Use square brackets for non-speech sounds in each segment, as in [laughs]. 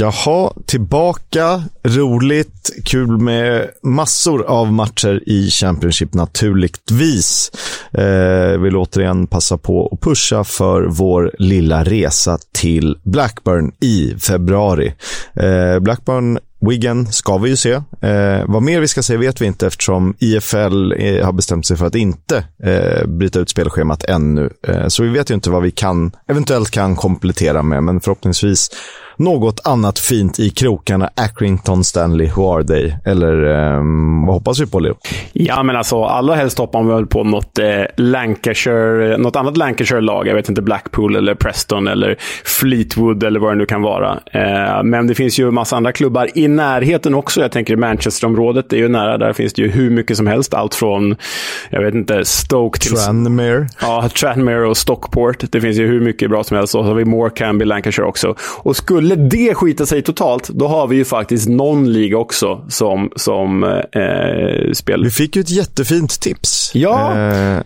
Jaha, tillbaka. Roligt. Kul med massor av matcher i Championship naturligtvis. Eh, vill återigen passa på att pusha för vår lilla resa till Blackburn i februari. Eh, Blackburn Wigan ska vi ju se. Eh, vad mer vi ska se vet vi inte eftersom IFL eh, har bestämt sig för att inte eh, bryta ut spelschemat ännu. Eh, så vi vet ju inte vad vi kan, eventuellt kan komplettera med, men förhoppningsvis något annat fint i krokarna. Accrington, Stanley, who are they? Eller eh, vad hoppas vi på, Leo? Ja, men alltså allra helst hoppar man väl på något eh, Lancashire, något annat Lancashire-lag. Jag vet inte, Blackpool eller Preston eller Fleetwood eller vad det nu kan vara. Eh, men det finns ju massa andra klubbar i närheten också. Jag tänker Manchesterområdet är ju nära. Där finns det ju hur mycket som helst. Allt från, jag vet inte, Stoke till... Tranmere. Ja, Tranmere och Stockport. Det finns ju hur mycket bra som helst. Och så har vi Morecambe i Lancashire också. Och skulle det skita sig totalt, då har vi ju faktiskt någon liga också som, som eh, spelar. Vi fick ju ett jättefint tips. Ja. Eh...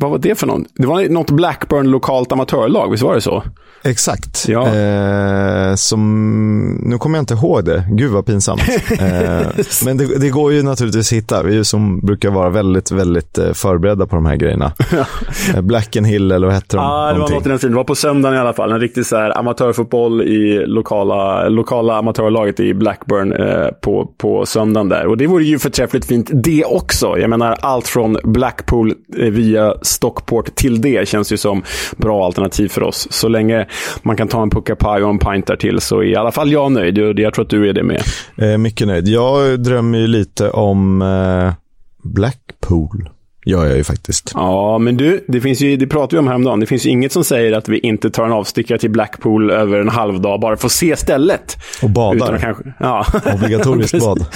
Vad var det för någon? Det var något Blackburn lokalt amatörlag, visst var det så? Exakt. Ja. Eh, som, nu kommer jag inte ihåg det. Gud vad pinsamt. [laughs] eh, men det, det, går ju naturligtvis att hitta. Vi som brukar vara väldigt, väldigt eh, förberedda på de här grejerna. [laughs] eh, Black and Hill eller vad hette de? Ja, ah, det var något i den. Det var på söndagen i alla fall. En riktig så här, amatörfotboll i lokala, lokala amatörlaget i Blackburn eh, på, på söndagen där. Och det vore ju förträffligt fint det också. Jag menar, allt från Blackpool eh, via Stockport till det känns ju som bra alternativ för oss. Så länge man kan ta en puckapaj och en pint där till så är i alla fall jag nöjd. Jag tror att du är det med. Eh, mycket nöjd. Jag drömmer ju lite om eh, Blackpool gör jag ju faktiskt. Ja, men du, det, finns ju, det pratade vi om häromdagen. Det finns ju inget som säger att vi inte tar en avstickare till Blackpool över en halv dag bara för att se stället. Och badar. Kanske, ja. Obligatoriskt [laughs] bad.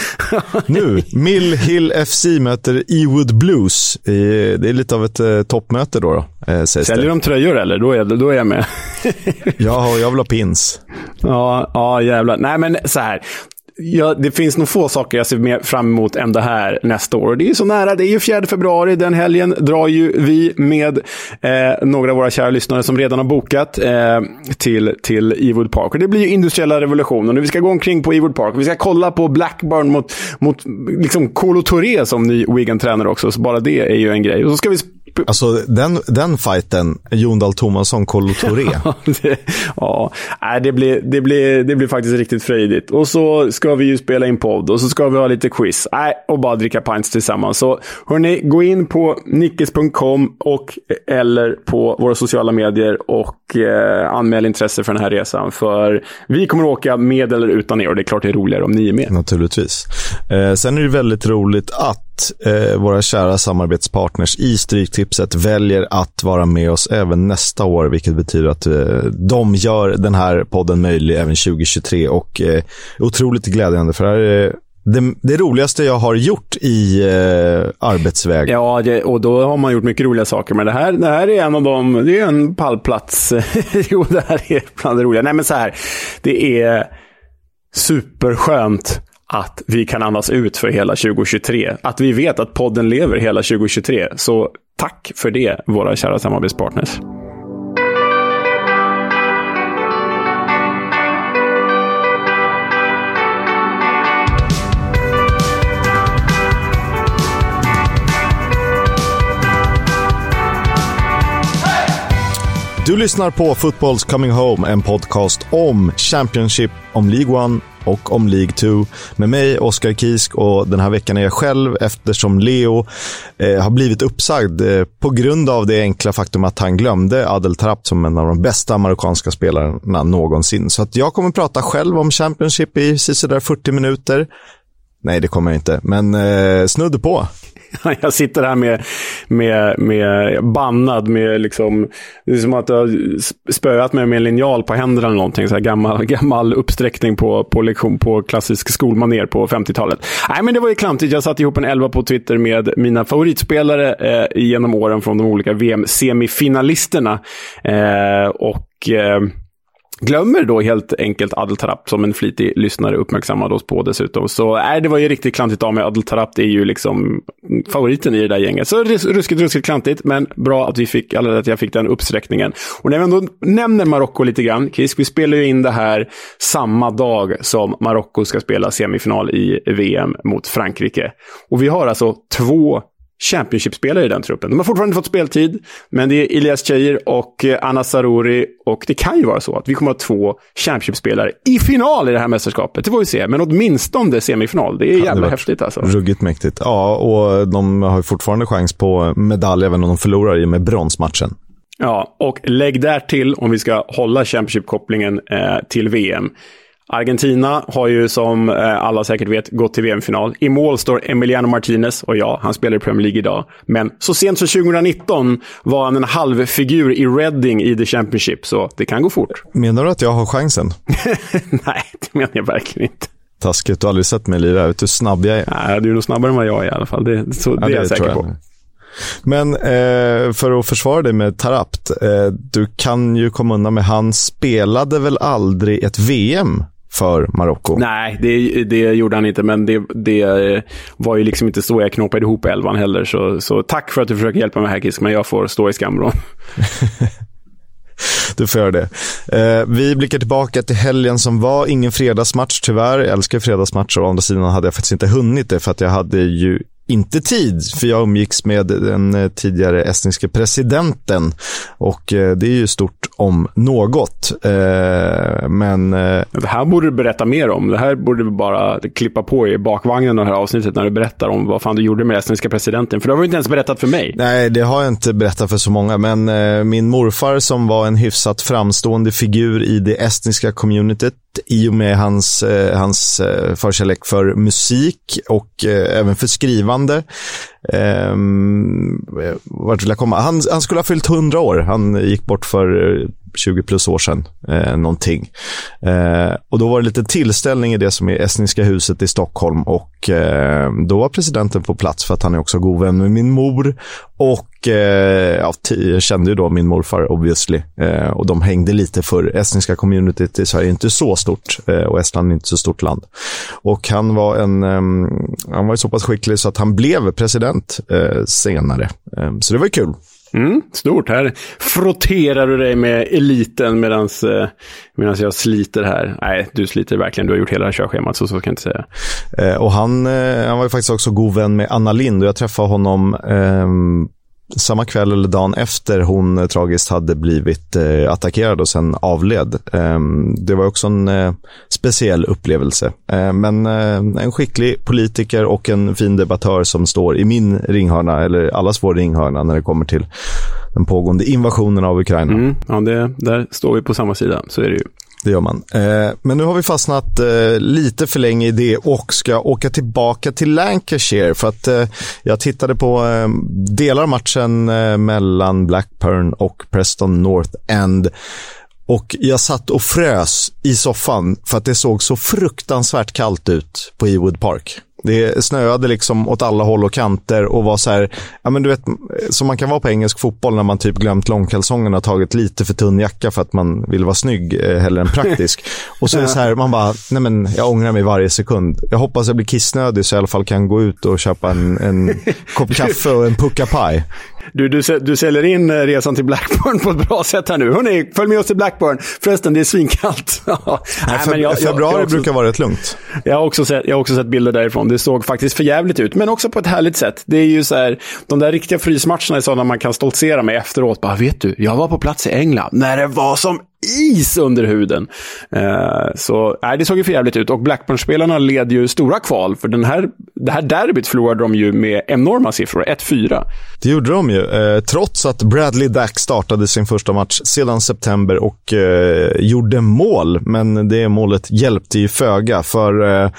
nu, Mill Hill FC möter Ewood Blues. Det är lite av ett eh, toppmöte då. då eh, Säljer de tröjor eller? Då är, då är jag med. [laughs] ja, jag vill ha pins. Ja, ja, jävlar. Nej, men så här ja, det finns nog få saker jag ser mer fram emot än det här nästa år. Och det är ju så nära. Det är ju 4 februari. Den helgen drar ju vi med eh, några av våra kära lyssnare som redan har bokat eh, till, till Ewood Park. Och det blir ju industriella revolutionen. Och vi ska gå omkring på Ewood Park. Vi ska kolla på Blackburn mot, mot liksom Kolo Touré som ny Wigan-tränare också. Så bara det är ju en grej. Och så ska vi Alltså den, den fighten, Jon Dahl Tomasson, Kolo [laughs] Touré. ja, det blir, det, blir, det blir faktiskt riktigt frejdigt. Och så ska vi ju spela in podd och så ska vi ha lite quiz. Nej, och bara dricka pints tillsammans. Så hörni, gå in på nickes.com och eller på våra sociala medier och eh, anmäl intresse för den här resan. För vi kommer åka med eller utan er och det är klart det är roligare om ni är med. Naturligtvis. Eh, sen är det väldigt roligt att eh, våra kära samarbetspartners i Stryktipset väljer att vara med oss även nästa år, vilket betyder att eh, de gör den här podden möjlig även 2023 och eh, otroligt glädjande för det här är det, det, roligaste jag har gjort i eh, arbetsväg. Ja, det, och då har man gjort mycket roliga saker. Men det här, det här är en av dem, det är en pallplats. [laughs] jo, det här är bland det roliga. Nej, men så här, det är superskönt att vi kan andas ut för hela 2023. Att vi vet att podden lever hela 2023. Så tack för det, våra kära samarbetspartners. Du lyssnar på Footballs Coming Home, en podcast om Championship, om League One och om League 2 med mig, Oskar Kisk och den här veckan är jag själv eftersom Leo eh, har blivit uppsagd eh, på grund av det enkla faktum att han glömde Adel Trapp som en av de bästa marockanska spelarna någonsin. Så att jag kommer prata själv om Championship i sådär 40 minuter. Nej, det kommer jag inte, men eh, snudd på. [laughs] Jag sitter här med, med, med bannad med liksom, det är som att jag har spöat mig med en linjal på händerna eller någonting. Så här gammal, [laughs] gammal uppsträckning på, på lektion på klassisk skolmaner på 50-talet. Nej, men det var ju klantigt. Jag satte ihop en elva på Twitter med mina favoritspelare eh, genom åren från de olika VM-semifinalisterna. Eh, och eh, glömmer då helt enkelt Adel Tarap, som en flitig lyssnare uppmärksammade oss på dessutom. Så äh, det var ju riktigt klantigt av mig. Adel Tarap är ju liksom favoriten i det där gänget. Så ruskigt, ruskigt klantigt, men bra att, vi fick, eller att jag fick den uppsträckningen. Och när vi ändå nämner Marocko lite grann, Kisk, vi spelar ju in det här samma dag som Marocko ska spela semifinal i VM mot Frankrike. Och vi har alltså två Championship-spelare i den truppen. De har fortfarande fått speltid, men det är Elias Cheir och eh, Anna Saruri. Och det kan ju vara så att vi kommer att ha två Championship-spelare i final i det här mästerskapet. Det får vi se, men åtminstone semifinal. Det är ja, jävla det häftigt alltså. Ruggigt mäktigt. Ja, och de har ju fortfarande chans på medalj även om de förlorar i med bronsmatchen. Ja, och lägg där till, om vi ska hålla Championship-kopplingen eh, till VM, Argentina har ju som eh, alla säkert vet gått till VM-final. I mål står Emiliano Martinez och ja, han spelar i Premier League idag. Men så sent som 2019 var han en halvfigur i Reading i The Championship, så det kan gå fort. Menar du att jag har chansen? [laughs] Nej, det menar jag verkligen inte. Taskigt, du har aldrig sett mig lira. Vet du hur snabb jag är? Nej, du är nog snabbare än vad jag är i alla fall. Det, så, ja, det är jag säker jag. på. Men eh, för att försvara dig med Tarapt, eh, du kan ju komma undan med, han spelade väl aldrig ett VM för Marocko. Nej, det, det gjorde han inte, men det, det var ju liksom inte så jag knåpade ihop elvan heller. Så, så tack för att du försöker hjälpa mig här Kisk, men jag får stå i skamvrån. [laughs] [laughs] du får göra det. Eh, vi blickar tillbaka till helgen som var. Ingen fredagsmatch tyvärr. Jag älskar fredagsmatcher. Å andra sidan hade jag faktiskt inte hunnit det för att jag hade ju inte tid, för jag umgicks med den eh, tidigare estniske presidenten och eh, det är ju stort om något. Eh, men... Det här borde du berätta mer om. Det här borde du bara klippa på i bakvagnen av det här avsnittet när du berättar om vad fan du gjorde med estniska presidenten. För det har du inte ens berättat för mig. Nej, det har jag inte berättat för så många, men min morfar som var en hyfsat framstående figur i det estniska communityt i och med hans, hans förkärlek för musik och även för skrivande. Eh, vart vill jag komma? Han, han skulle ha fyllt 100 år. Han gick bort för eh, 20 plus år sedan, eh, någonting. Eh, och då var det lite tillställning i det som är Estniska huset i Stockholm och eh, då var presidenten på plats för att han är också god vän med min mor och eh, ja, jag kände ju då min morfar obviously eh, och de hängde lite för estniska communityt i Sverige är inte så stort eh, och Estland är inte så stort land. Och han var en, ehm, han var så pass skicklig så att han blev president eh, senare. Ehm, så det var kul. Mm, stort. Här frotterar du dig med eliten medan eh, jag sliter här. Nej, du sliter verkligen. Du har gjort hela här körschemat, så så kan jag inte säga. Eh, och han, eh, han var ju faktiskt också god vän med Anna Lind och jag träffade honom eh, samma kväll eller dagen efter hon eh, tragiskt hade blivit eh, attackerad och sen avled. Eh, det var också en eh, speciell upplevelse. Eh, men eh, en skicklig politiker och en fin debattör som står i min ringhörna, eller allas vår ringhörna när det kommer till den pågående invasionen av Ukraina. Mm, ja, det, där står vi på samma sida, så är det ju. Det gör man. Eh, men nu har vi fastnat eh, lite för länge i det och ska åka tillbaka till Lancashire för att eh, jag tittade på delar av matchen mellan Blackburn och Preston North End. Och jag satt och frös i soffan för att det såg så fruktansvärt kallt ut på Ewood Park. Det snöade liksom åt alla håll och kanter och var så här, ja men du vet, som man kan vara på engelsk fotboll när man typ glömt långkalsongerna och tagit lite för tunn jacka för att man vill vara snygg eh, hellre än praktisk. [laughs] och så är det så här, man bara, nej men jag ångrar mig varje sekund. Jag hoppas jag blir kissnödig så jag i alla fall kan gå ut och köpa en, en [laughs] kopp kaffe och en puckapaj. Du, du, du säljer in eh, resan till Blackburn på ett bra sätt här nu. Hörrni, följ med oss till Blackburn. Förresten, det är svinkallt. [laughs] Nej, för, jag, februari jag, också, brukar vara rätt lugnt. Jag har, också sett, jag har också sett bilder därifrån. Det såg faktiskt för jävligt ut, men också på ett härligt sätt. Det är ju så här, de där riktiga frysmatcherna är sådana man kan stoltsera med efteråt. Bara, vet du, jag var på plats i England när det var som is under huden. Eh, så nej, det såg ju för jävligt ut. Och Blackburn-spelarna led ju stora kval. För den här, det här derbyt förlorade de ju med enorma siffror. 1-4. Det gjorde de ju. Eh, trots att Bradley Dack startade sin första match sedan september och eh, gjorde mål. Men det målet hjälpte ju föga. För eh,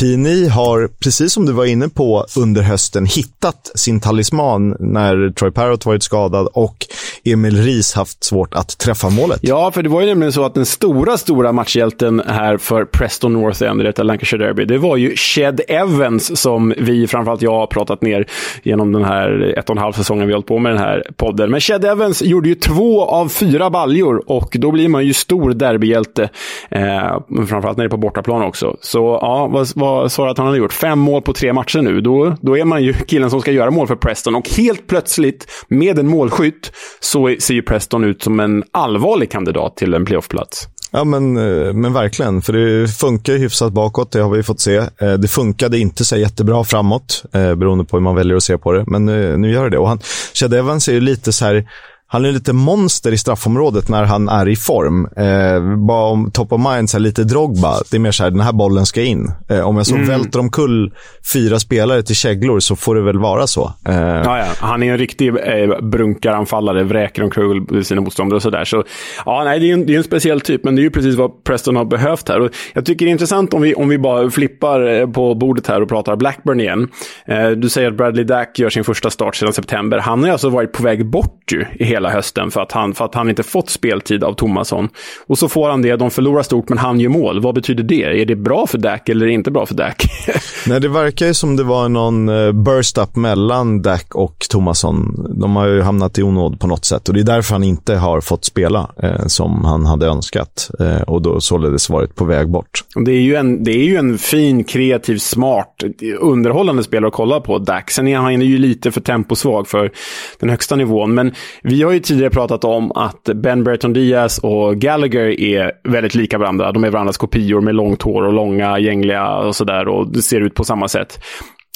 PNI har, precis som du var inne på under hösten, hittat sin talisman när Troy Parrott varit skadad och Emil Ries haft svårt att träffa målet. Ja, för det var ju nämligen så att den stora, stora matchhjälten här för Preston North End i detta Lancashire Derby, det var ju Shed Evans som vi, framförallt jag, har pratat ner genom den här ett och en halv säsongen vi har hållit på med den här podden. Men Shed Evans gjorde ju två av fyra baljor och då blir man ju stor derbyhjälte. Eh, framförallt när det är på bortaplan också. Så ja, vad, vad sa att han hade gjort? Fem mål på tre matcher nu. Då, då är man ju killen som ska göra mål för Preston. Och helt plötsligt, med en målskytt, så ser ju Preston ut som en allvarlig kandidat till en playoffplats. Ja, men, eh, men verkligen. För det funkar ju hyfsat bakåt, det har vi fått se. Eh, det funkade inte så jättebra framåt, eh, beroende på hur man väljer att se på det. Men nu gör det det. Och han, Chad Evans är ju lite så här han är lite monster i straffområdet när han är i form. Eh, bara om top of mind, så här, lite Drogba. Det är mer så här, den här bollen ska in. Eh, om jag så mm. välter omkull fyra spelare till käglor så får det väl vara så. Eh. Ja, ja. Han är en riktig eh, brunkaranfallare, vräker omkull sina motståndare och sådär. Så, ja, nej, det är, en, det är en speciell typ, men det är ju precis vad Preston har behövt här. Och jag tycker det är intressant om vi, om vi bara flippar eh, på bordet här och pratar Blackburn igen. Eh, du säger att Bradley Dack gör sin första start sedan september. Han har alltså varit på väg bort ju, i hela hösten för att, han, för att han inte fått speltid av Tomasson. Och så får han det, de förlorar stort men han gör mål. Vad betyder det? Är det bra för Dak eller inte bra för Dak? [laughs] Nej, det verkar ju som det var någon eh, burst-up mellan Dak och Tomasson. De har ju hamnat i onåd på något sätt och det är därför han inte har fått spela eh, som han hade önskat eh, och då således varit på väg bort. Det är ju en, det är ju en fin, kreativ, smart, underhållande spelare att kolla på, Dak. Sen är han ju lite för temposvag för den högsta nivån, men vi har har ju tidigare pratat om att Ben Brereton Diaz och Gallagher är väldigt lika varandra. De är varandras kopior med långt hår och långa, gängliga och sådär och det ser ut på samma sätt.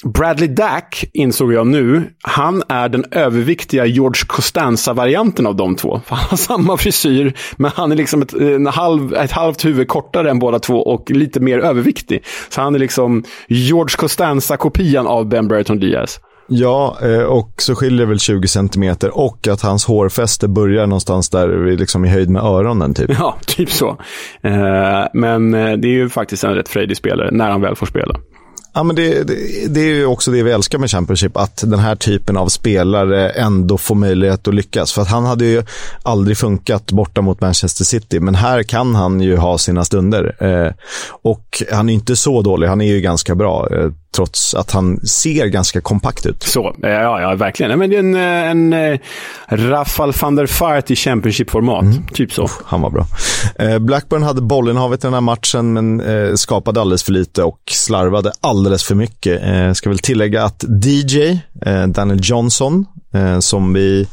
Bradley Dack, insåg jag nu, han är den överviktiga George Costanza-varianten av de två. Han har samma frisyr, men han är liksom ett, en halv, ett halvt huvud kortare än båda två och lite mer överviktig. Så han är liksom George Costanza-kopian av Ben Brereton Diaz. Ja, eh, och så skiljer det väl 20 centimeter och att hans hårfäste börjar någonstans där liksom i höjd med öronen. Typ. Ja, [laughs] typ så. Eh, men eh, det är ju faktiskt en rätt frejdig spelare när han väl får spela. Ja, men det, det, det, är ju också det vi älskar med Championship, att den här typen av spelare ändå får möjlighet att lyckas. För att han hade ju aldrig funkat borta mot Manchester City, men här kan han ju ha sina stunder. Eh, och han är inte så dålig, han är ju ganska bra. Eh, trots att han ser ganska kompakt ut. Så, eh, ja, ja verkligen. Men det är en, eh, en, en eh, van der Fart i Championship-format. Mm. Typ så. han var bra. Blackburn hade bollinnehavet i den här matchen, men skapade alldeles för lite och slarvade alldeles för mycket. Ska väl tillägga att DJ, Daniel Johnson, Eh, Eh, som, vi,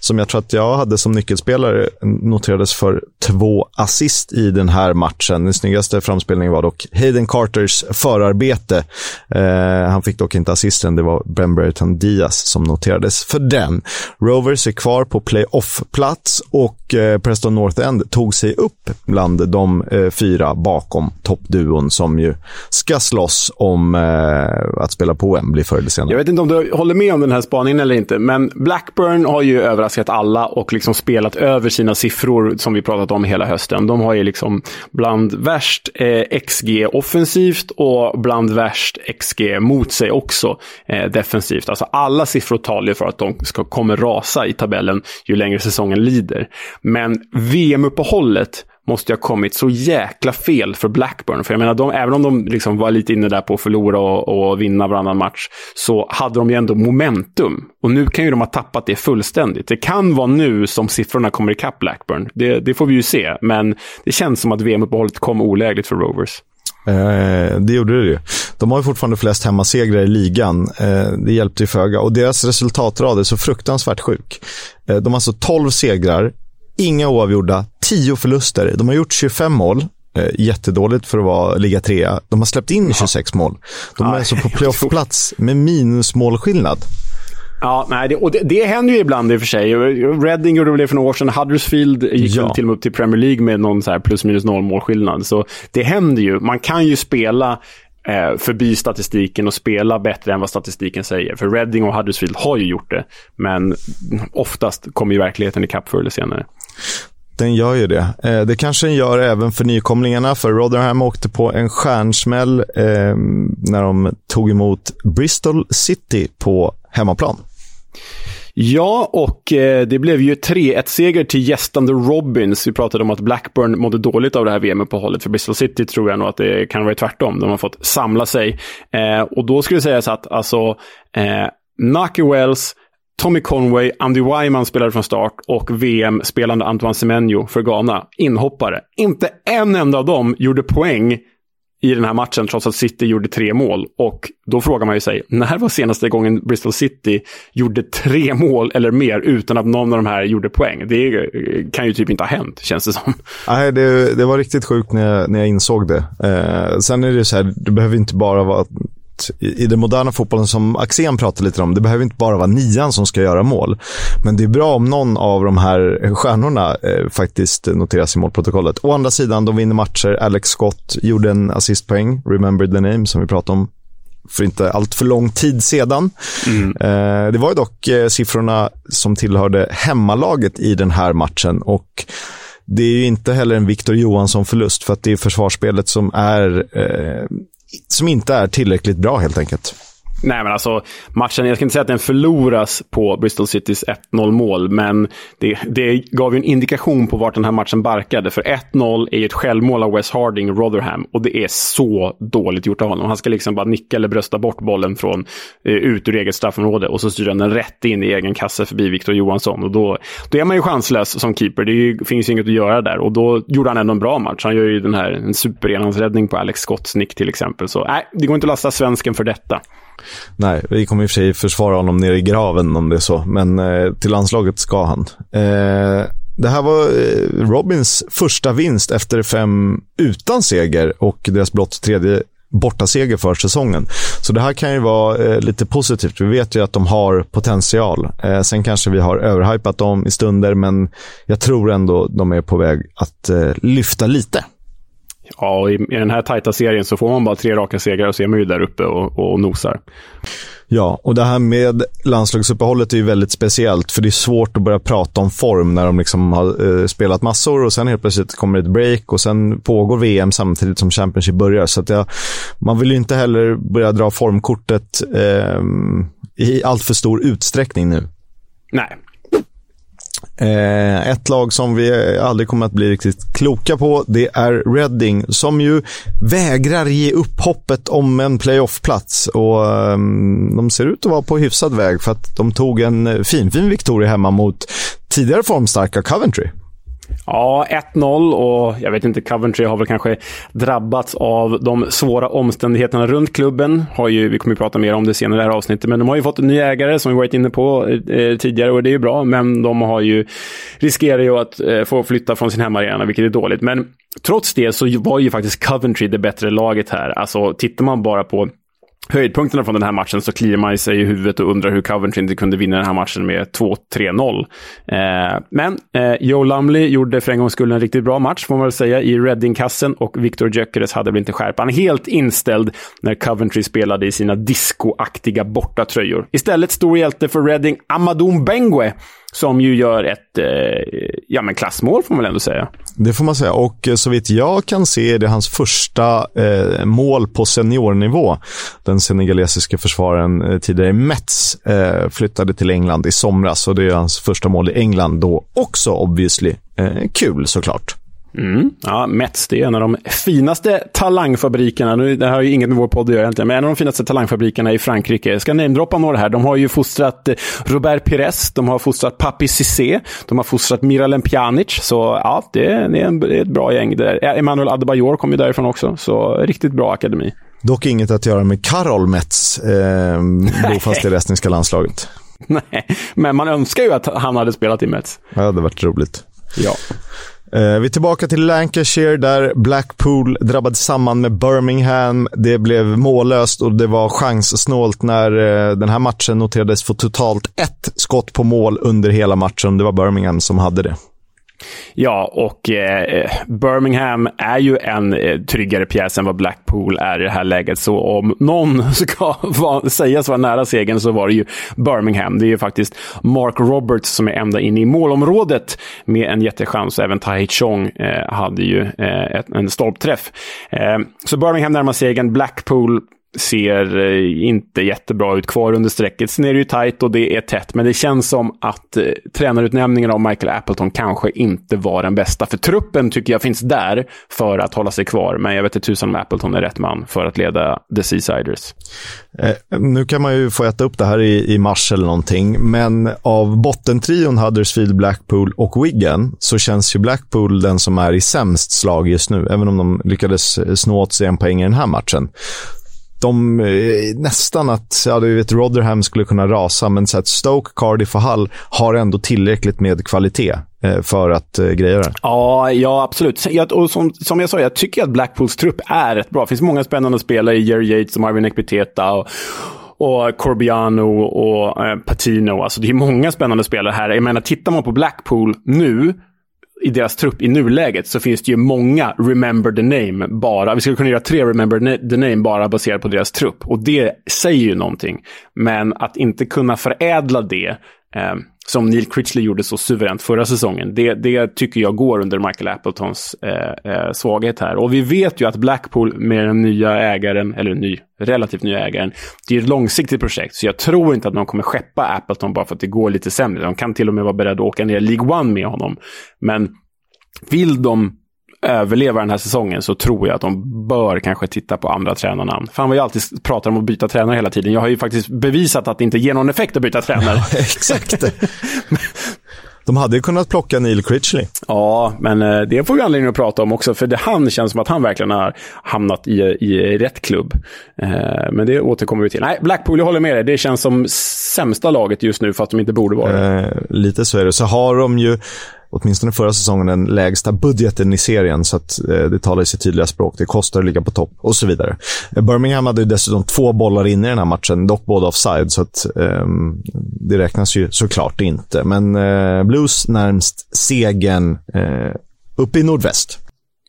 som jag tror att jag hade som nyckelspelare eh, noterades för två assist i den här matchen. Den snyggaste framspelningen var dock Hayden Carters förarbete. Eh, han fick dock inte assisten, det var Ben Brereton Diaz som noterades för den. Rovers är kvar på playoff-plats och eh, Preston North End tog sig upp bland de eh, fyra bakom toppduon som ju ska slåss om eh, att spela på Wembley förr eller senare. Jag vet inte om du håller med om den här spaningen eller inte, men Blackburn har ju överraskat alla och liksom spelat över sina siffror som vi pratat om hela hösten. De har ju liksom bland värst eh, XG offensivt och bland värst XG mot sig också eh, defensivt. Alltså alla siffror talar ju för att de ska, kommer rasa i tabellen ju längre säsongen lider. Men VM-uppehållet måste ha kommit så jäkla fel för Blackburn. För jag menar, de, även om de liksom var lite inne där på att förlora och, och, vinna varannan match, så hade de ju ändå momentum. Och nu kan ju de ha tappat det fullständigt. Det kan vara nu som siffrorna kommer ikapp Blackburn. Det, det får vi ju se, men det känns som att VM-uppehållet kom olägligt för Rovers. Eh, det gjorde det ju. De har ju fortfarande flest hemmasegrar i ligan. Eh, det hjälpte ju föga. Och deras resultatrad är så fruktansvärt sjuk. Eh, de har alltså 12 segrar, inga oavgjorda, 10 förluster. De har gjort 25 mål. Eh, jättedåligt för att vara, ligga trea. De har släppt in 26 mål. De är Aj, alltså på [laughs] playoffplats med minusmålskillnad. Ja, nej, det, och det, det händer ju ibland i och för sig. Reading gjorde det för några år sedan. Huddersfield gick ja. till och med upp till Premier League med någon så här plus minus noll målskillnad. Så det händer ju. Man kan ju spela eh, förbi statistiken och spela bättre än vad statistiken säger. För Reading och Huddersfield har ju gjort det. Men oftast kommer ju verkligheten ikapp förr eller senare. Den gör ju det. Eh, det kanske den gör även för nykomlingarna, för Rotherham åkte på en stjärnsmäll eh, när de tog emot Bristol City på hemmaplan. Ja, och eh, det blev ju 3-1-seger till gästande Robins. Vi pratade om att Blackburn mådde dåligt av det här VM-uppehållet. För Bristol City tror jag nog att det kan vara tvärtom. De har fått samla sig. Eh, och då skulle det sägas att alltså, eh, Naki Wells, Tommy Conway, Andy Wyman spelade från start och VM-spelande Antoine Semenyo för Ghana, inhoppare. Inte en enda av dem gjorde poäng i den här matchen trots att City gjorde tre mål. Och då frågar man ju sig, när var senaste gången Bristol City gjorde tre [laughs] mål eller mer utan att någon av de här gjorde poäng? Det kan ju typ inte ha hänt, känns det som. Nej, det, det var riktigt sjukt när jag, när jag insåg det. Eh, sen är det så här, det behöver inte bara vara i, i den moderna fotbollen som Axén pratade lite om, det behöver inte bara vara nian som ska göra mål. Men det är bra om någon av de här stjärnorna eh, faktiskt noteras i målprotokollet. Å andra sidan, de vinner matcher. Alex Scott gjorde en assistpoäng, remember the name, som vi pratade om för inte allt för lång tid sedan. Mm. Eh, det var ju dock eh, siffrorna som tillhörde hemmalaget i den här matchen och det är ju inte heller en Victor Johansson-förlust för att det är försvarsspelet som är eh, som inte är tillräckligt bra helt enkelt. Nej, men alltså matchen, jag ska inte säga att den förloras på Bristol Citys 1-0 mål, men det, det gav ju en indikation på vart den här matchen barkade. För 1-0 är ju ett självmål av Wes Harding, Rotherham, och det är så dåligt gjort av honom. Han ska liksom bara nicka eller brösta bort bollen från eh, ut ur eget straffområde och så styr han den rätt in i egen kasse förbi Victor Johansson. Och då, då är man ju chanslös som keeper. Det ju, finns ju inget att göra där. Och då gjorde han ändå en bra match. Han gör ju den här en superenhandsräddning på Alex Scotts nick till exempel. Så nej, det går inte att lasta svensken för detta. Nej, vi kommer i och för sig försvara honom nere i graven om det är så, men eh, till landslaget ska han. Eh, det här var eh, Robins första vinst efter fem utan seger och deras blott tredje bortaseger för säsongen. Så det här kan ju vara eh, lite positivt. Vi vet ju att de har potential. Eh, sen kanske vi har överhypat dem i stunder, men jag tror ändå de är på väg att eh, lyfta lite. Ja, i, i den här tajta serien så får man bara tre raka segrar och så är man ju där uppe och, och nosar. Ja, och det här med landslagsuppehållet är ju väldigt speciellt, för det är svårt att börja prata om form när de liksom har eh, spelat massor och sen helt plötsligt kommer ett break och sen pågår VM samtidigt som Championship börjar. Så jag, man vill ju inte heller börja dra formkortet eh, i allt för stor utsträckning nu. Nej, Eh, ett lag som vi aldrig kommer att bli riktigt kloka på, det är Reading som ju vägrar ge upp hoppet om en playoffplats. Och eh, de ser ut att vara på hyfsad väg för att de tog en eh, fin, fin Victoria hemma mot tidigare formstarka Coventry. Ja, 1-0 och jag vet inte, Coventry har väl kanske drabbats av de svåra omständigheterna runt klubben. Har ju, vi kommer ju prata mer om det senare i det här avsnittet, men de har ju fått en ny ägare som vi varit inne på eh, eh tidigare och det är ju bra, men de har ju riskerar ju att eh, få flytta från sin hemmaarena, vilket är dåligt. Men trots det så var ju faktiskt Coventry det bättre laget här. Alltså tittar man bara på höjdpunkterna från den här matchen så kliar man sig i huvudet och undrar hur Coventry inte kunde vinna den här matchen med 2-3-0. Eh, men eh, Joe Lumley gjorde för en gångs skull en riktigt bra match, får man väl säga, i Reading-kassen och Victor Gyökeres hade väl inte skärpan helt inställd när Coventry spelade i sina discoaktiga bortatröjor. Istället stor hjälte för Reading, Amadou Bengue, som ju gör ett eh, ja, men klassmål, får man väl ändå säga. Det får man säga. Och eh, så vitt jag kan se är det hans första eh, mål på seniornivå. Den senegalesiska försvararen eh, tidigare Mets eh, flyttade till England i somras och det är hans första mål i England då också obviously. Eh, kul såklart. Mm. Ja, Mets, det är en av de finaste talangfabrikerna. Nu, det har ju inget med vår podd att göra egentligen, men en av de finaste talangfabrikerna i Frankrike. Jag ska namedroppa några här. De har ju fostrat eh, Robert Pires, de har fostrat Papi Cissé, de har fostrat Miralem Pjanic. Så ja, det är, det en, det är ett bra gäng. där. Emmanuel Adebayor kom ju därifrån också, så riktigt bra akademi. Dock inget att göra med Karol Mets, eh, [laughs] bofast i estniska landslaget. Nej, men man önskar ju att han hade spelat i Mets. Ja, det hade varit roligt. Ja. Eh, vi är tillbaka till Lancashire där Blackpool drabbade samman med Birmingham. Det blev mållöst och det var chanssnålt när eh, den här matchen noterades få totalt ett skott på mål under hela matchen. Det var Birmingham som hade det. Ja, och eh, Birmingham är ju en eh, tryggare pjäs än vad Blackpool är i det här läget. Så om någon [laughs] ska va, sägas vara nära segern så var det ju Birmingham. Det är ju faktiskt Mark Roberts som är ända inne i målområdet med en jättechans. Även Tai Chong eh, hade ju eh, ett, en stolpträff. Eh, så Birmingham närmar segern. Blackpool ser eh, inte jättebra ut kvar under strecket. Sen är det ju tajt och det är tätt, men det känns som att eh, tränarutnämningen av Michael Appleton kanske inte var den bästa. För truppen tycker jag finns där för att hålla sig kvar, men jag vet inte tusan om Appleton är rätt man för att leda The Seasiders. Eh, nu kan man ju få äta upp det här i, i mars eller någonting, men av bottentrion Huddersfield, Blackpool och Wigan så känns ju Blackpool den som är i sämst slag just nu, även om de lyckades eh, snå åt sig en poäng i den här matchen de eh, nästan att, ja du vet, Rotherham skulle kunna rasa, men så att Stoke, Cardiff och Hull har ändå tillräckligt med kvalitet eh, för att eh, greja det. Ja, ja absolut. Jag, och som, som jag sa, jag tycker att Blackpools trupp är rätt bra. Det finns många spännande spelare i Jerry Yates och Marvin Ekpeteta. och och Corbiano och eh, Patino. Alltså det är många spännande spelare här. Jag menar, tittar man på Blackpool nu i deras trupp i nuläget så finns det ju många Remember the Name bara. Vi skulle kunna göra tre Remember the Name bara baserat på deras trupp. Och det säger ju någonting. Men att inte kunna förädla det eh, som Neil Critchley gjorde så suveränt förra säsongen. Det, det tycker jag går under Michael Appletons eh, eh, svaghet här. Och vi vet ju att Blackpool med den nya ägaren, eller ny, relativt nya ägaren, det är ett långsiktigt projekt. Så jag tror inte att de kommer skeppa Appleton bara för att det går lite sämre. De kan till och med vara beredda att åka ner League One med honom. Men vill de överleva den här säsongen så tror jag att de bör kanske titta på andra tränarnamn. Fan vad jag alltid pratar om att byta tränare hela tiden. Jag har ju faktiskt bevisat att det inte ger någon effekt att byta tränare. [laughs] Ja, exakt. De hade ju kunnat plocka Neil Critchley. Ja, men eh, det får vi anledning att prata om också, för det, han känns som att han verkligen har hamnat i, i rätt klubb. Eh, men det återkommer vi till. Nej, Blackpool, jag håller med dig. Det känns som sämsta laget just nu, för att de inte borde vara det. Eh, lite så är det. Så har de ju åtminstone förra säsongen, den lägsta budgeten i serien. Så att eh, det talar i sitt tydliga språk. Det kostar att ligga på topp och så vidare. Eh, Birmingham hade dessutom två bollar in i den här matchen, dock båda offside. Så att eh, det räknas ju såklart inte. Men eh, Blues närmst segern eh, uppe i nordväst.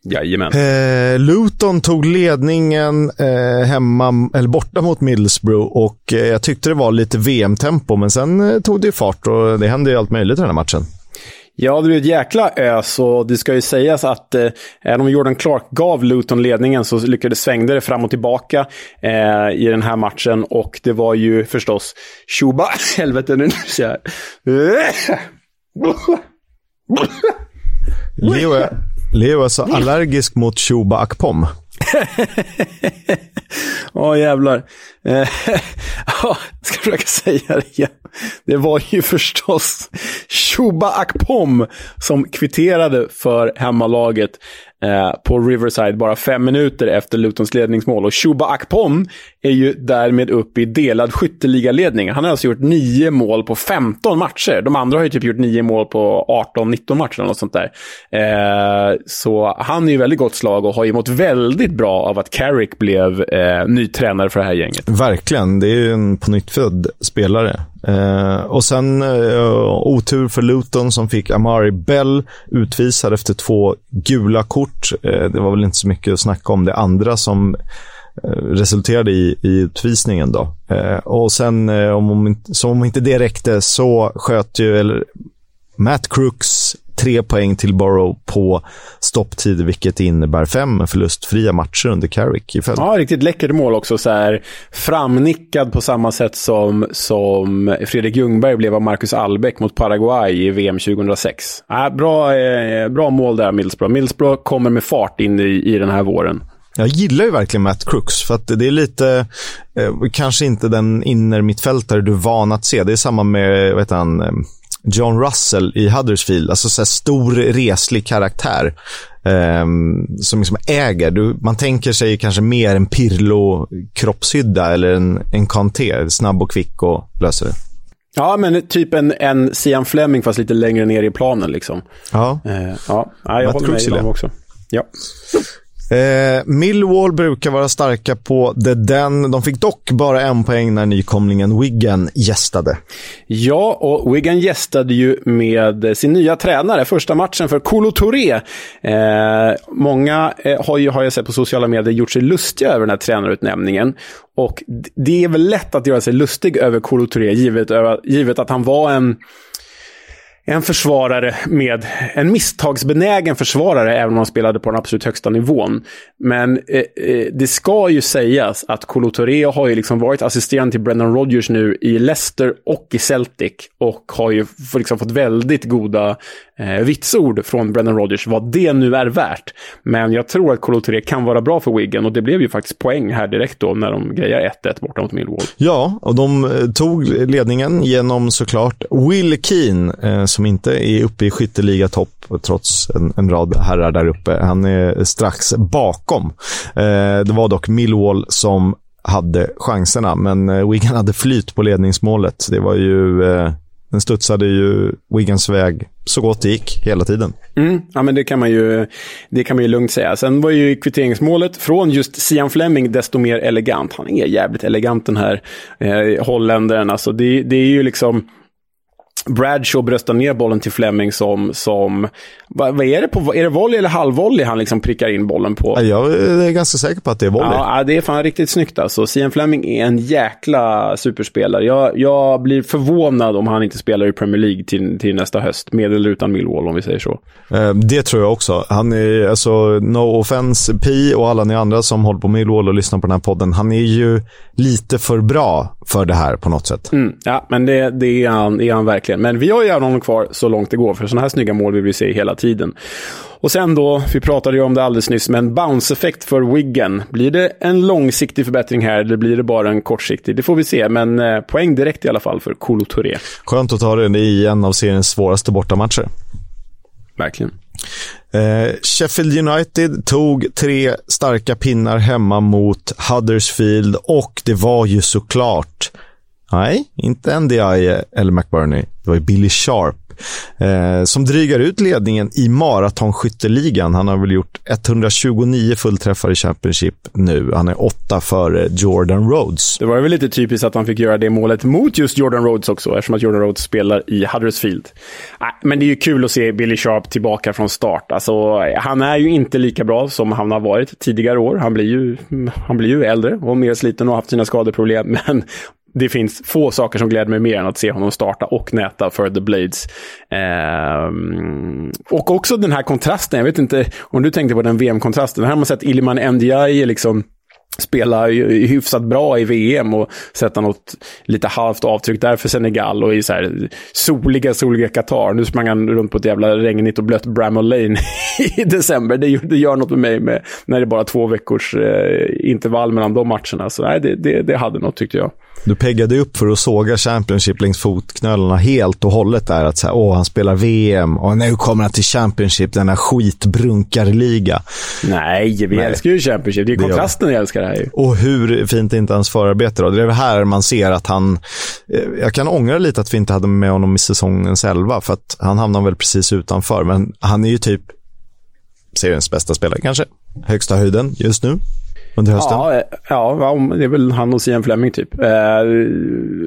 Jajamän. Eh, Luton tog ledningen eh, hemma, eller borta mot Middlesbrough och eh, jag tyckte det var lite VM-tempo, men sen eh, tog det fart och det hände ju allt möjligt i den här matchen. Ja, det blev ett jäkla ös och det ska ju sägas att eh, även om Jordan Clark gav Luton ledningen så lyckades svängde det fram och tillbaka eh, i den här matchen. Och det var ju förstås Shuba... [laughs] Helvete, nu ser jag... Leo är, Leo är så allergisk mot Shuba Akpom. [laughs] Ja, oh, jävlar. Eh, [laughs] ska försöka säga det igen. Det var ju förstås Shuba Akpom som kvitterade för hemmalaget eh, på Riverside bara fem minuter efter Lutons ledningsmål. Och Shuba Akpom är ju därmed uppe i delad skytteligaledning. Han har alltså gjort nio mål på 15 matcher. De andra har ju typ gjort nio mål på 18-19 matcher eller något sånt där. Eh, så han är ju väldigt gott slag och har ju mått väldigt bra av att Carrick blev eh, ny tränare för det här gänget. Verkligen. Det är ju en pånyttfödd spelare. Eh, och sen eh, otur för Luton som fick Amari Bell utvisad efter två gula kort. Eh, det var väl inte så mycket att snacka om det andra som eh, resulterade i, i utvisningen. Då. Eh, och sen, eh, om, som om inte det räckte, så sköt ju eller, Matt Crooks tre poäng till Borough på stopptid, vilket innebär fem förlustfria matcher under Carrick i följd. Ja, riktigt läckert mål också. Så här, framnickad på samma sätt som, som Fredrik Ljungberg blev av Marcus Albeck mot Paraguay i VM 2006. Ja, bra, eh, bra mål där, Middlesbrough. Middlesbrough kommer med fart in i, i den här våren. Jag gillar ju verkligen Matt Crooks, för att det är lite, eh, kanske inte den innermittfältare du är van att se. Det är samma med, vad heter han, eh, John Russell i Huddersfield. Alltså så stor, reslig karaktär eh, som liksom äger. Du, man tänker sig kanske mer en Pirlo-kroppshydda eller en, en Kanté. Snabb och kvick och löser det. Ja, men typ en, en Sian Fleming fast lite längre ner i planen liksom. Ja. Eh, ja, jag Matt håller med honom också. Ja. Eh, Millwall brukar vara starka på The Den. De fick dock bara en poäng när nykomlingen Wigan gästade. Ja, och Wigan gästade ju med sin nya tränare. Första matchen för Kolo Touré. Eh, många eh, har, ju, har jag sett på sociala medier gjort sig lustiga över den här tränarutnämningen. Och det är väl lätt att göra sig lustig över Kolo Touré, givet, givet att han var en en försvarare med en misstagsbenägen försvarare, även om han spelade på den absolut högsta nivån. Men eh, eh det ska ju sägas att Kolo Touré har ju liksom varit assisterande till Brendan Rodgers nu i Leicester och i Celtic och har ju liksom fått väldigt goda eh, vitsord från Brendan Rodgers, vad det nu är värt. Men jag tror att Kolo 3 kan vara bra för Wigan och det blev ju faktiskt poäng här direkt då när de grejar 1-1 borta mot Millwall. Ja, och de eh, tog ledningen genom såklart Will Keane, eh, som inte är uppe i skytteligatopp trots en, en rad herrar där uppe. Han är strax bakom. Eh, det var dock Millwall som hade chanserna, men eh, Wigan hade flyt på ledningsmålet. Det var ju... Eh, den studsade ju Wiggins väg så gott det gick hela tiden. Mm, ja, men det kan, man ju, det kan man ju lugnt säga. Sen var ju kvitteringsmålet från just Sian Fleming desto mer elegant. Han är jävligt elegant den här eh, holländaren. Alltså det, det är ju liksom Bradshaw bröstar ner bollen till Fleming som, som vad, vad, är det på, är det volley eller halvvolley han liksom prickar in bollen på? Jag är ganska säker på att det är volley. Ja, det är fan riktigt snyggt alltså. Sian Fleming är en jäkla superspelare. Jag, jag blir förvånad om han inte spelar i Premier League till, till nästa höst, med eller utan Millwall om vi säger så. Eh, det tror jag också. Han är, alltså, no offense, Pi och alla ni andra som håller på Millwall och lyssnar på den här podden. Han är ju lite för bra för det här på något sätt. Mm, ja, men det, det är, han, är han verkligen. Men vi har ju honom kvar så långt det går, för sådana här snygga mål vill vi se hela tiden. Och sen då, vi pratade ju om det alldeles nyss, men bounce-effekt för Wiggen. Blir det en långsiktig förbättring här eller blir det bara en kortsiktig? Det får vi se, men eh, poäng direkt i alla fall för Kolo Touré. Skönt att ta det i en av seriens svåraste bortamatcher. Verkligen. Eh, Sheffield United tog tre starka pinnar hemma mot Huddersfield och det var ju såklart, nej, inte NDI eller McBurney, det var ju Billy Sharp eh, som drygar ut ledningen i maratonskytteligan. Han har väl gjort 129 fullträffar i Championship nu. Han är åtta före Jordan Rhodes. Det var väl lite typiskt att han fick göra det målet mot just Jordan Rhodes också, eftersom att Jordan Rhodes spelar i Huddersfield. Men det är ju kul att se Billy Sharp tillbaka från start. Alltså, han är ju inte lika bra som han har varit tidigare år. Han blir ju, mm, han blir ju äldre och mer sliten och har haft sina skadeproblem. [laughs] Men det finns få saker som gläder mig mer än att se honom starta och näta för The Blades. Ehm, och också den här kontrasten, jag vet inte om du tänkte på den VM-kontrasten. Här har man sett Illiman Ndiaye liksom spela hyfsat bra i VM och sätta något lite halvt avtryck där för Senegal och i så här soliga, soliga Qatar. Nu sprang han runt på ett jävla regnigt och blött Bramall Lane [laughs] i december. Det, det gör något med mig med, när det är bara två veckors eh, intervall mellan de matcherna. Så nej, det, det, det hade något tyckte jag. Du peggade upp för att såga Championship längs fotknölarna helt och hållet där. Att säga, åh, han spelar VM och nu kommer han till Championship, denna skitbrunkarliga. Nej, vi Nej. älskar ju Championship. Det är kontrasten jag älskar det här ju. Och hur fint är inte hans förarbete då? Det är här man ser att han... Eh, jag kan ångra lite att vi inte hade med honom i säsongens elva, för att han hamnar väl precis utanför. Men han är ju typ seriens bästa spelare kanske. Högsta höjden just nu under hösten? Ja, ja, det är väl han och Sian Fleming typ. Uh,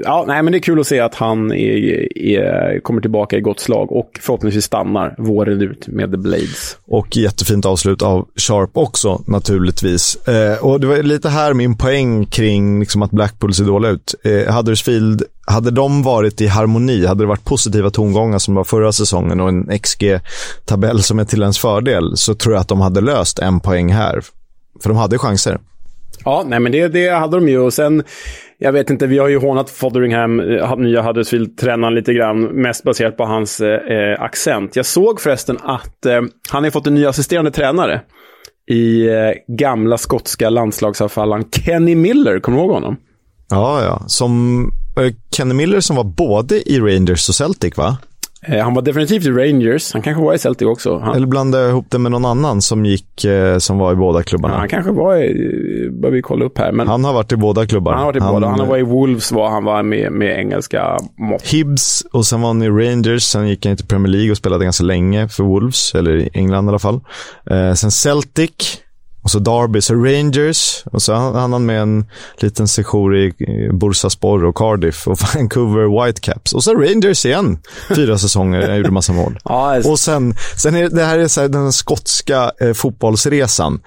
ja, nej, men det är kul att se att han är, är, kommer tillbaka i gott slag och förhoppningsvis stannar våren ut med The Blades. Och jättefint avslut av Sharp också naturligtvis. Uh, och det var lite här min poäng kring liksom, att Blackpool ser dåliga ut. Huddersfield hade de varit i harmoni, hade det varit positiva tongångar som var förra säsongen och en XG-tabell som är till ens fördel, så tror jag att de hade löst en poäng här. För de hade chanser. Ja, nej men det, det hade de ju. Och sen, jag vet inte, vi har ju hånat Fotheringham, eh, nya Huddersfield-tränaren lite grann, mest baserat på hans eh, accent. Jag såg förresten att eh, han har fått en ny assisterande tränare i eh, gamla skotska landslagsavfallaren Kenny Miller. Kommer du ihåg honom? Ja, ja. Som eh, Kenny Miller som var både i Rangers och Celtic, va? Eh, han var definitivt i Rangers. Han kanske var i Celtic också. Han... Eller blandade ihop det med någon annan som gick, eh, som var i båda klubbarna. Ja, han kanske var i, bör vi kolla upp här. Men... Han har varit i båda klubbarna. Han har varit i båda. Han var i Wolves var han var med, med engelska mått. Hibs och sen var han i Rangers. Sen gick han till Premier League och spelade ganska länge för Wolves, eller i England i alla fall. Eh, sen Celtic Och så Derby, så Rangers. Och så hann han med en liten sejour i Bursaspor och Cardiff och [laughs] Vancouver Whitecaps. Och så Rangers igen. Fyra säsonger, jag gjorde massa mål. [laughs] Ja, och sen, sen är det här är så här, den skotska eh, fotbollsresan.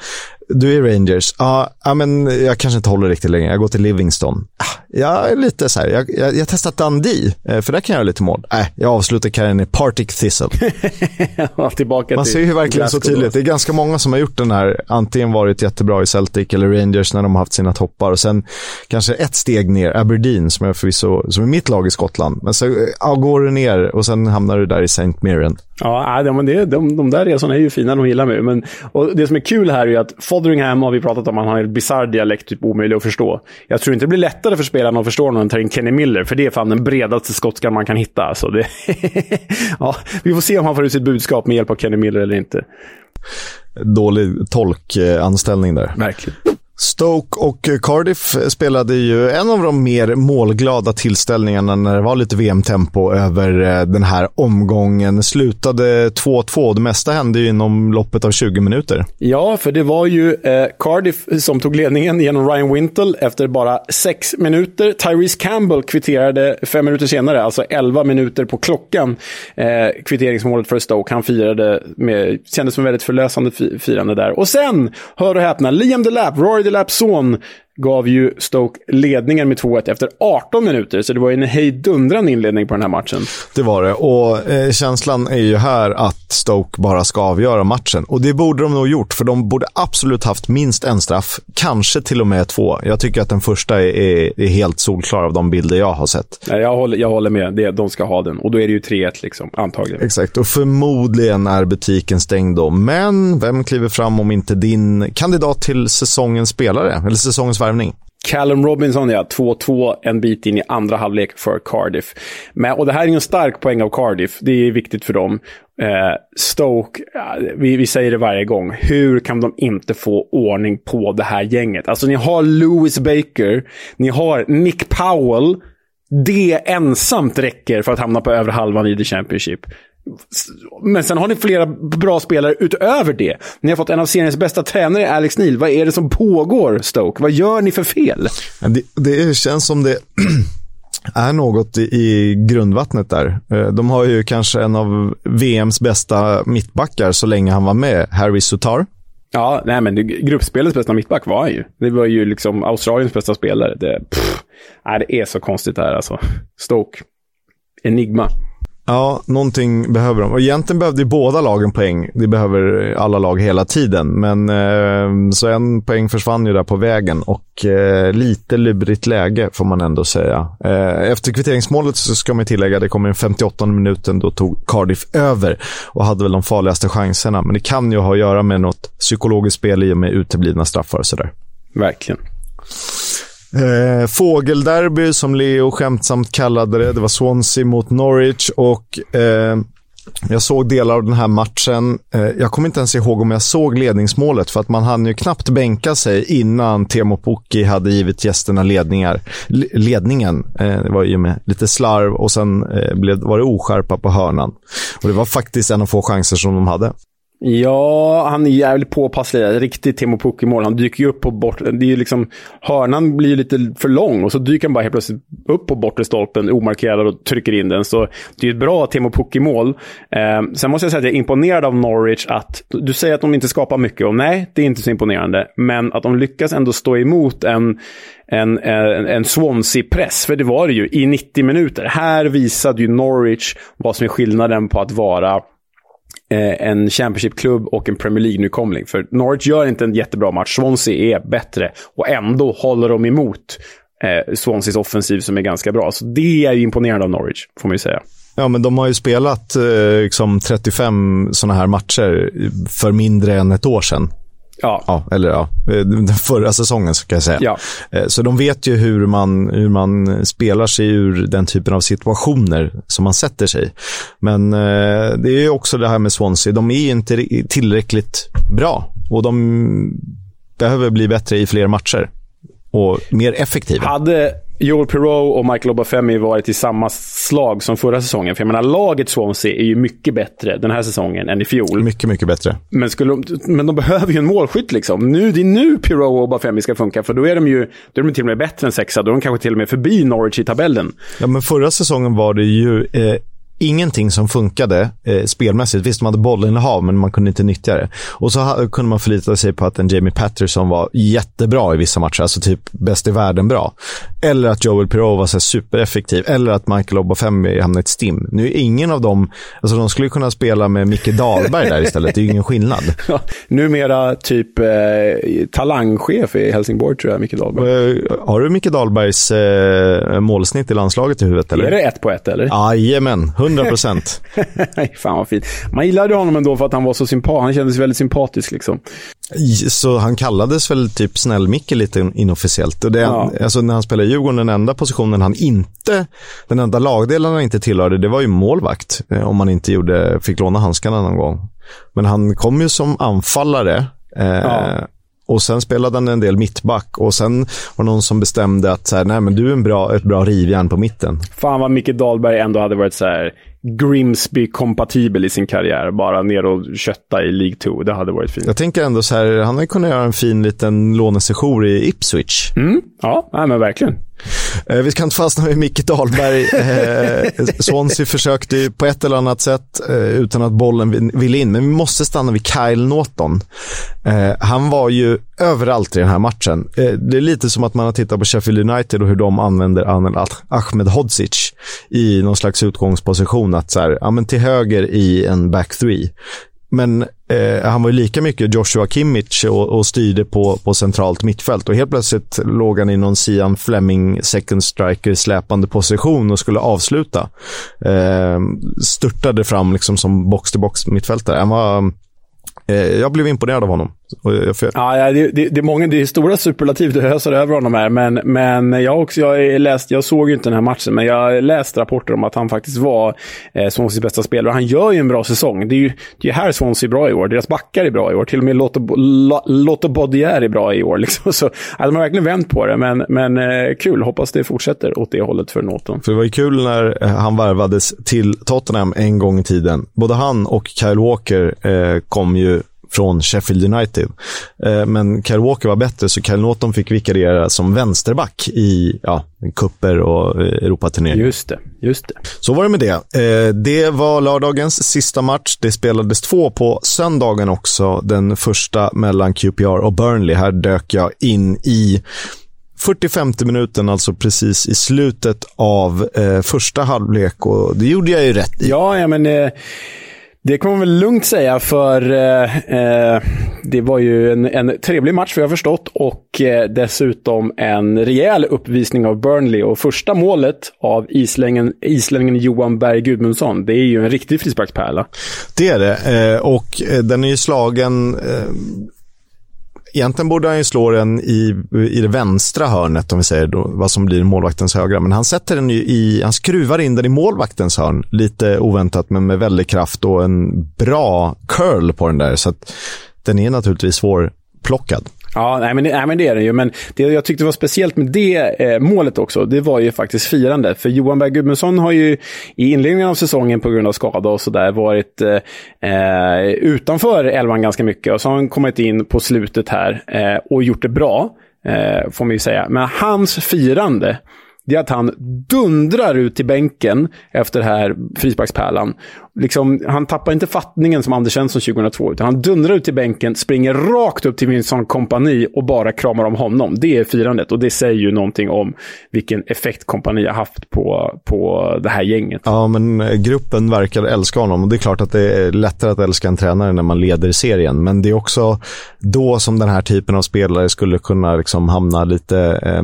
Du är Rangers. Ja, ja, men jag kanske inte håller riktigt länge. Jag går till Livingston. Ah, jag är lite så här, jag, jag, jag testat Dundee, eh, för där kan jag göra lite mål. Nej, jag avslutar karriären i Partick Thistle. [laughs] Tillbaka Man till ser ju verkligen så tydligt. Det är ganska många som har gjort den här, antingen varit jättebra i Celtic eller Rangers när de har haft sina toppar och sen kanske ett steg ner, Aberdeen som är förvisso, som är mitt lag i Skottland. Men så ja, går du ner och sen hamnar du där i St. Mirren. Ja, men det, de, de där resorna är ju fina, de gillar mig. Men, och det som är kul här är ju att Fotheringham har vi pratat om, han har en bisarr dialekt, typ omöjlig att förstå. Jag tror inte det blir lättare för spelarna att förstå de tar in Kenny Miller, för det är fan den bredaste skotskan man kan hitta. Alltså det [laughs] ja, vi får se om han får ut sitt budskap med hjälp av Kenny Miller eller inte. Dålig tolkanställning där. Verkligen. Stoke och Cardiff spelade ju en av de mer målglada tillställningarna när det var lite VM-tempo över eh, den här omgången. Slutade 2-2. Det mesta hände ju inom loppet av 20 minuter. Ja, för det var ju eh, Cardiff som tog ledningen genom Ryan Wintle efter bara sex minuter. Tyrese Campbell kvitterade fem minuter senare, alltså 11 minuter på klockan, eh, kvitteringsmålet för Stoke. Han firade med, kändes som väldigt förlösande firande där. Och sen, hör och häpna, Liam Delap, Rory Delap's son gav ju Stoke ledningen med 2-1 efter 18 minuter. Så det var en hejdundrande inledning på den här matchen. Det var det. Och eh, känslan är ju här att Stoke bara ska avgöra matchen. Och det borde de nog gjort, för de borde absolut haft minst en straff. Kanske till och med två. Jag tycker att den första är, är, är helt solklar av de bilder jag har sett. Jag håller, jag håller med. Det, de ska ha den. Och då är det ju 3-1 liksom, antagligen. Exakt, och förmodligen är butiken stängd då. Men vem kliver fram om inte din kandidat till säsongens spelare? Eller säsongens värvning. Callum Robinson, ja. 2-2 en bit in i andra halvlek för Cardiff. Men, och det här är en stark poäng av Cardiff. Det är viktigt för dem. Eh, Stoke, vi, vi säger det varje gång. Hur kan de inte få ordning på det här gänget? Alltså, ni har Lewis Baker, ni har Nick Powell. Det ensamt räcker för att hamna på övre halvan i The Championship. Men sen har ni flera bra spelare utöver det. Ni har fått en av seriens bästa tränare, Alex Neil. Vad är det som pågår, Stoke? Vad gör ni för fel? Det, det känns som det [clears throat] är något i grundvattnet där. Eh, de har ju kanske en av VMs bästa mittbackar så länge han var med, Harry Sutar. Ja, nej men gruppspelets bästa mittback var han ju. Det var ju liksom Australiens bästa spelare. Det, pff, nej, det är så konstigt det här alltså. Stoke. Enigma. Ja, någonting behöver de. Och egentligen behövde ju båda lagen poäng. Det behöver alla lag hela tiden. Men eh, så en poäng försvann ju där på vägen och eh, lite lurigt läge får man ändå säga. Eh, efter kvitteringsmålet så ska man tillägga, det kom i 58 minuten, då tog Cardiff över och hade väl de farligaste chanserna. Men det kan ju ha att göra med något psykologiskt spel i och med uteblivna straffar och sådär. Verkligen. Eh, fågelderby, som Leo skämtsamt kallade det. Det var Swansea mot Norwich och eh, jag såg delar av den här matchen. Eh, jag kommer inte ens ihåg om jag såg ledningsmålet för att man hann ju knappt bänka sig innan Temo Pukki hade givit gästerna ledningar. L ledningen. Eh, det var ju med lite slarv och sen eh, blev, var det oskärpa på hörnan. Och det var faktiskt en av få chanser som de hade. Ja, han är jävligt påpasslig. Riktigt Timo Pukki-mål. Han dyker ju upp på bort... Det är ju liksom... Hörnan blir lite för lång och så dyker han bara helt plötsligt upp på bortre stolpen omarkerad och trycker in den. Så det är ett bra Timo Pukki-mål. Eh, sen måste jag säga att jag är imponerad av Norwich att... Du säger att de inte skapar mycket och nej, det är inte så imponerande. Men att de lyckas ändå stå emot en en, en, en Swansea-press, för det var det ju, i 90 minuter. Här visade ju Norwich vad som är skillnaden på att vara Eh, en Championship-klubb och en Premier League-nykomling. För Norwich gör inte en jättebra match. Swansea är bättre och ändå håller de emot eh, Swanseas offensiv som är ganska bra. Så det är ju imponerande av Norwich, får man ju säga. Ja, men de har ju spelat eh, liksom 35 sådana här matcher för mindre än ett år sedan. Ja. ja. Eller ja, den förra säsongen ska jag säga. Ja. Eh, så de vet ju hur man, hur man spelar sig ur den typen av situationer som man sätter sig Men eh, det är ju också det här med Swansea. De är inte tillräckligt bra och de behöver bli bättre i fler matcher och mer effektiva. Hade Joel Perreault och Michael Obafemi varit i samma slag som förra säsongen. För jag menar, laget Swansea är ju mycket bättre den här säsongen än i fjol. Mycket, mycket bättre. Men, skulle, men de behöver ju en målskytt liksom. Nu, det är nu Perreault och Obafemi ska funka, för då är de ju då är de till och med bättre än sexa. Då är de kanske till och med förbi Norwich i tabellen. Ja, men förra säsongen var det ju eh, ingenting som funkade eh, spelmässigt. Visst, de hade bollinnehav, men man kunde inte nyttja det. Och så ha, kunde man förlita sig på att en Jamie Patterson var jättebra i vissa matcher, alltså typ bäst i världen bra. Eller att Joel Pirou var så supereffektiv, eller att Michael Obafemi hamnade i ett stim. Nu är ingen av dem, alltså de skulle kunna spela med Micke Dahlberg där istället, det är ju ingen skillnad. [laughs] Ja, numera typ eh, talangchef i Helsingborg tror jag, Micke Dahlberg. Eh, har du Micke Dahlbergs eh, målsnitt i landslaget i huvudet eller? Är det ett på ett eller? Jajamän, 100 procent. [laughs] Fan vad fint. Man gillade honom ändå för att han var så sympatisk. Han kändes väldigt sympatisk liksom. Så han kallades väl typ snäll-Micke lite inofficiellt. Och det, ja. alltså, när han spelade i Djurgården, den enda positionen han inte, den enda lagdelen han inte tillhörde, det var ju målvakt. Eh, om man inte gjorde, fick låna handskarna någon gång. Men han kom ju som anfallare. Eh, ja. Och sen spelade han en del mittback och sen var någon som bestämde att så här, nej men du är en bra, ett bra rivjärn på mitten. Fan vad Micke Dahlberg ändå hade varit så här Grimsby-kompatibel i sin karriär. Bara ner och kötta i League 2. Det hade varit fint. Jag tänker ändå så här, han hade kunnat göra en fin liten lånesession i Ipswich. Mm, ja, nej, men verkligen. Eh, vi ska inte fastna vid Micke Dahlberg. Eh, Swansea försökte ju på ett eller annat sätt eh, utan att bollen ville in. Men vi måste stanna vid Kyle Norton. Han var ju överallt i den här matchen. Det är lite som att man har tittat på Sheffield United och hur de använder Anel Ahmed Hodzic i någon slags utgångsposition. Att så här, ja, men till höger i en back three. Men eh, han var ju lika mycket Joshua Kimmich och, och styrde på, på centralt mittfält. Och helt plötsligt låg han i någon Sian Fleming second striker släpande position och skulle avsluta. Eh, störtade fram liksom som box-to-box mittfältare. Han var Eh, jag blev imponerad av honom. För... Ja, det, det, det, är många, det är stora superlativ du öser över honom här, men, men jag, också, jag, läst, jag såg ju inte den här matchen, men jag har läst rapporter om att han faktiskt var eh, Swanseas bästa spelare. Han gör ju en bra säsong. Det är ju det är här Swansea är bra i år. Deras backar är bra i år. Till och med Lotte Bodier är bra i år. [laughs] Liksom. Så, ja, de har verkligen vänt på det, men, men eh, kul. Hoppas det fortsätter åt det hållet för Norton. För det var ju kul när eh, han värvades till Tottenham en gång i tiden. Både han och Kyle Walker eh, kom ju från Sheffield United. Eh, men Kyle Walker var bättre, så Kyle Norton fick vikariera som vänsterback i ja, kupper och eh, Europaturneringar. Just det, just det. Så var det med det. Eh, det var lördagens sista match. Det spelades två på söndagen också. Den första mellan QPR och Burnley. Här dök jag in i 45 minuten, alltså precis i slutet av eh, första halvlek och det gjorde jag ju rätt i. Ja, ja men eh, det kan man väl lugnt säga, för eh, eh, det var ju en, en trevlig match, vad jag har förstått, och eh, dessutom en rejäl uppvisning av Burnley. Och första målet av islänningen, islänningen Johan Berg Gudmundsson, det är ju en riktig frisparkspärla. Det är det, eh, och eh, den är ju slagen eh, Egentligen borde han ju slå den i, i det vänstra hörnet, om vi säger då, vad som blir målvaktens högra. Men han sätter den i, han skruvar in den i målvaktens hörn. Lite oväntat, men med väldig kraft och en bra curl på den där. Så att den är naturligtvis svårplockad. Ja, nej men, nej, men det är det ju. Men det jag tyckte var speciellt med det eh, målet också, det var ju faktiskt firandet. För Johan Berg Gudmundsson har ju i inledningen av säsongen på grund av skada och sådär varit eh, eh, utanför elvan ganska mycket. Och så har han kommit in på slutet här eh, och gjort det bra, eh, får man ju säga. Men hans firande, det är att han dundrar ut till bänken efter det här frisparkspärlan liksom, han tappar inte fattningen som Anders Svensson 2002, utan han dundrar ut till bänken, springer rakt upp till Vincent kompani och bara kramar om honom. Det är firandet och det säger ju någonting om vilken effekt kompani har haft på, på det här gänget. Ja, men eh, gruppen verkar älska honom och det är klart att det är lättare att älska en tränare när man leder serien, men det är också då som den här typen av spelare skulle kunna liksom hamna lite eh,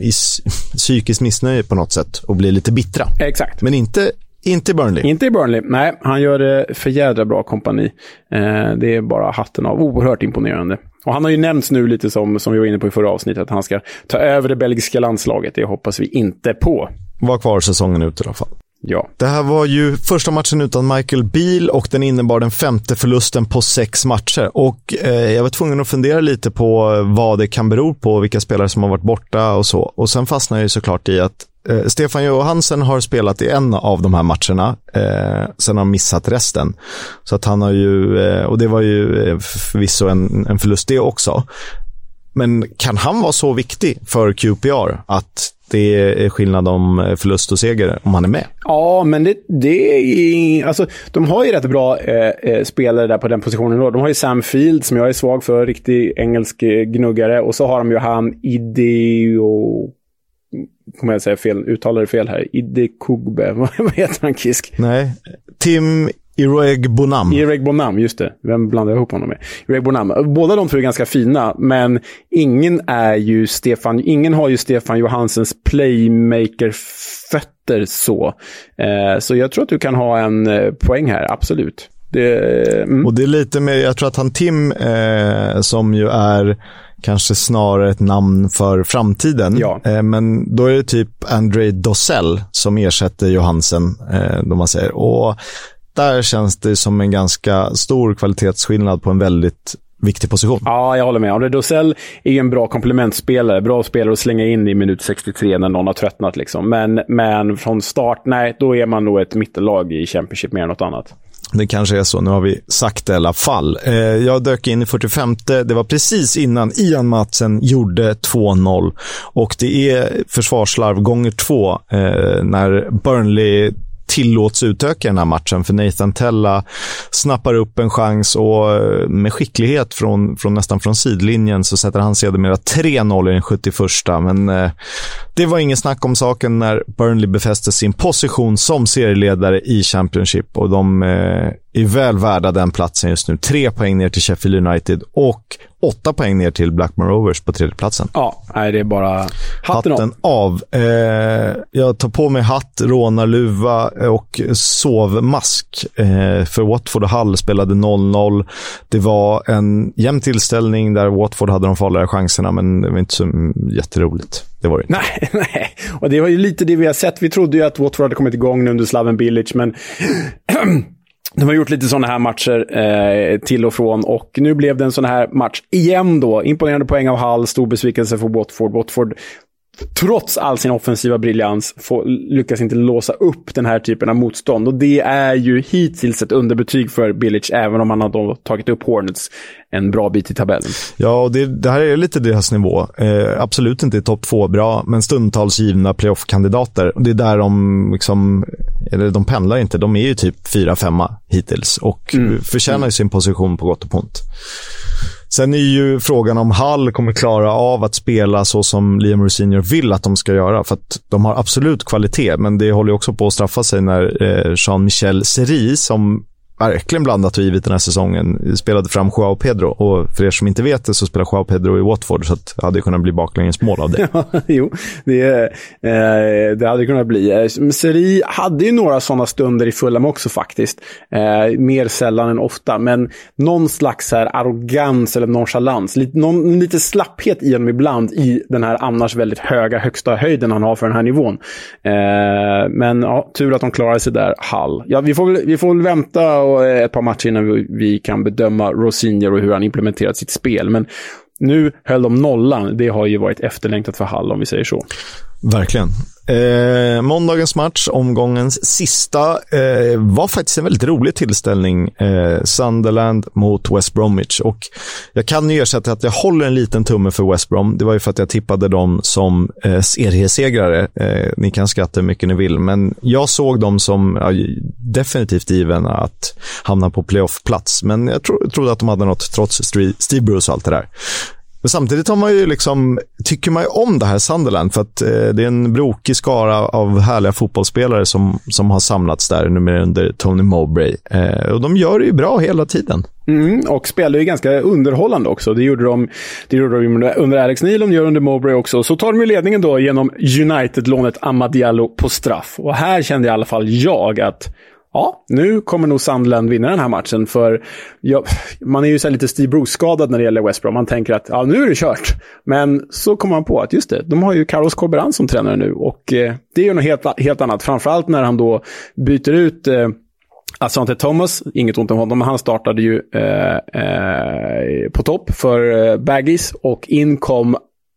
i [laughs] psykiskt missnöje på något sätt och bli lite bittra. Exakt. Men inte inte i Burnley. Inte i Burnley. Nej, han gör det för jädra bra kompani. Eh, det är bara hatten av. Oerhört imponerande. Och han har ju nämnts nu lite som, som vi var inne på i förra avsnittet, att han ska ta över det belgiska landslaget. Det hoppas vi inte på. Var kvar säsongen ut i alla fall. Ja. Det här var ju första matchen utan Michael Beal och den innebar den femte förlusten på sex matcher. Och eh, jag var tvungen att fundera lite på vad det kan bero på, vilka spelare som har varit borta och så. Och sen fastnade jag ju såklart i att eh, Stefan Johansen har spelat i en av de här matcherna, eh, sen har han missat resten. Så att han har ju, eh, och det var ju eh, förvisso en, en förlust det också. Men kan han vara så viktig för QPR att det är skillnad om eh, förlust och seger om han är med. Ja, men det, det är... Alltså, de har ju rätt bra eh, eh, spelare där på den positionen. Då. De har ju Sam Field, som jag är svag för, riktig engelsk gnuggare. Och så har de ju han Ideo... Kommer jag säga fel? Uttalar det fel här? Idekugbe. [laughs] Vad heter han, Kisk? Nej. Tim Ireg Bonam. Ireg Bonam, just det. Vem blandar jag ihop honom med? Ireg Bonam. Båda de två är ganska fina, men ingen är ju Stefan, ingen har ju Stefan Johansens playmaker-fötter så. Eh, så jag tror att du kan ha en eh, poäng här, absolut. Det, mm. Och det är lite mer, jag tror att han Tim, eh, som ju är kanske snarare ett namn för framtiden. Ja. Eh, men då är det typ André Dossell som ersätter Johansen, eh, då man säger. Och där känns det som en ganska stor kvalitetsskillnad på en väldigt viktig position. Ja, jag håller med. André Dosell är ju en bra komplementspelare. Bra spelare att slänga in i minut 63 när någon har tröttnat. Liksom. Men, men från start, nej, då är man nog ett mittellag i Championship mer än något annat. Det kanske är så. Nu har vi sagt det i alla fall. Eh, jag dök in i 45. Det var precis innan Ian Matsen gjorde 2-0. Och det är försvarslarv gånger två eh, när Burnley tillåts utöka den här matchen, för Nathan Tella snappar upp en chans och eh, med skicklighet från, från nästan från sidlinjen så sätter han sedermera 3-0 i den 71. Men eh, det var ingen snack om saken när Burnley befäste sin position som serieledare i Championship och de eh, är väl värda den platsen just nu. Tre poäng ner till Sheffield United och åtta poäng ner till Blackmore Rovers på tredjeplatsen. Ja, nej, det är bara hatten, hatten av. av. Eh, jag tar på mig hatt, rånarluva och sovmask. Eh, för Watford och Hull spelade 0-0. Det var en jämn tillställning där Watford hade de farligare chanserna, men det var inte så jätteroligt. Det var det Nej, [laughs] nej. Och det var ju lite det vi har sett. Vi trodde ju att Watford hade kommit igång nu under Slaven Bilic, men [clears throat] De har gjort lite sådana här matcher eh, till och från och nu blev det en sån här match igen då. Imponerande poäng av Hall, stor besvikelse för Watford. Watford trots all sin offensiva briljans, får, lyckas inte låsa upp den här typen av motstånd. Och det är ju hittills ett underbetyg för Bilic, även om han har tagit upp Hornets en bra bit i tabellen. Ja, och det, det här är lite deras nivå. Eh, absolut inte topp två bra, men stundtals givna playoff-kandidater. Det är där de, liksom, eller de pendlar inte, de är ju typ fyra, femma hittills och mm. förtjänar ju mm. sin position på gott och ont. Sen är ju frågan om Hall kommer klara av att spela så som Liam Rosinho vill att de ska göra. För att de har absolut kvalitet, men det håller också på att straffa sig när eh, Jean-Michel Seri, som verkligen blandat och givet den här säsongen. Spelade fram Joao Pedro och för er som inte vet det så spelar Joao Pedro i Watford så att det hade kunnat bli baklängesmål av det. [laughs] jo, det, eh, det hade kunnat bli. Eh, Seri hade ju några sådana stunder i Fulham också faktiskt. Eh, mer sällan än ofta, men någon slags här arrogans eller nonchalans. Lite, någon, lite slapphet i honom ibland i den här annars väldigt höga högsta höjden han har för den här nivån. Eh, men ja, tur att de klarade sig där, Hall. Ja, vi får, vi får väl vänta och ett par matcher innan vi, kan bedöma Rosinier och hur han implementerat sitt spel. Men nu höll de nollan. Det har ju varit efterlängtat för Hall om vi säger så. Verkligen. Eh, måndagens match, omgångens sista, eh, var faktiskt en väldigt rolig tillställning. Eh, Sunderland mot West Bromwich. Och jag kan ju ersätta att jag håller en liten tumme för West Brom. Det var ju för att jag tippade dem som eh, seriesegrare. Eh, ni kan skratta hur mycket ni vill, men jag såg dem som ja, definitivt given att hamna på playoff-plats. Men jag tro, trodde att de hade något trots Steve Bruce och allt det där. Men samtidigt har man ju liksom, tycker man ju om det här Sunderland för att eh, det är en brokig skara av härliga fotbollsspelare som, som har samlats där numera under Tony Mowbray. Eh, och de gör det ju bra hela tiden. Mm, och spelar ju ganska underhållande också. Det gjorde de, det gjorde de under Alex Neil, de gör under Mowbray också. Så tar de ju ledningen då genom United-lånet Amadiallo på straff. Och här kände i alla fall jag att ja, nu kommer nog Sunderland vinna den här matchen. För ja, man är ju så lite Steve Bruce-skadad när det gäller West Brom. Man tänker att ja, nu är det kört. Men så kommer man på att just det, de har ju Carlos Corberan som tränare nu. Och eh, det är ju något helt, helt annat. Framförallt när han då byter ut eh, Asante Thomas, inget ont om honom, men han startade ju eh, eh, på topp för eh, Baggies och in kom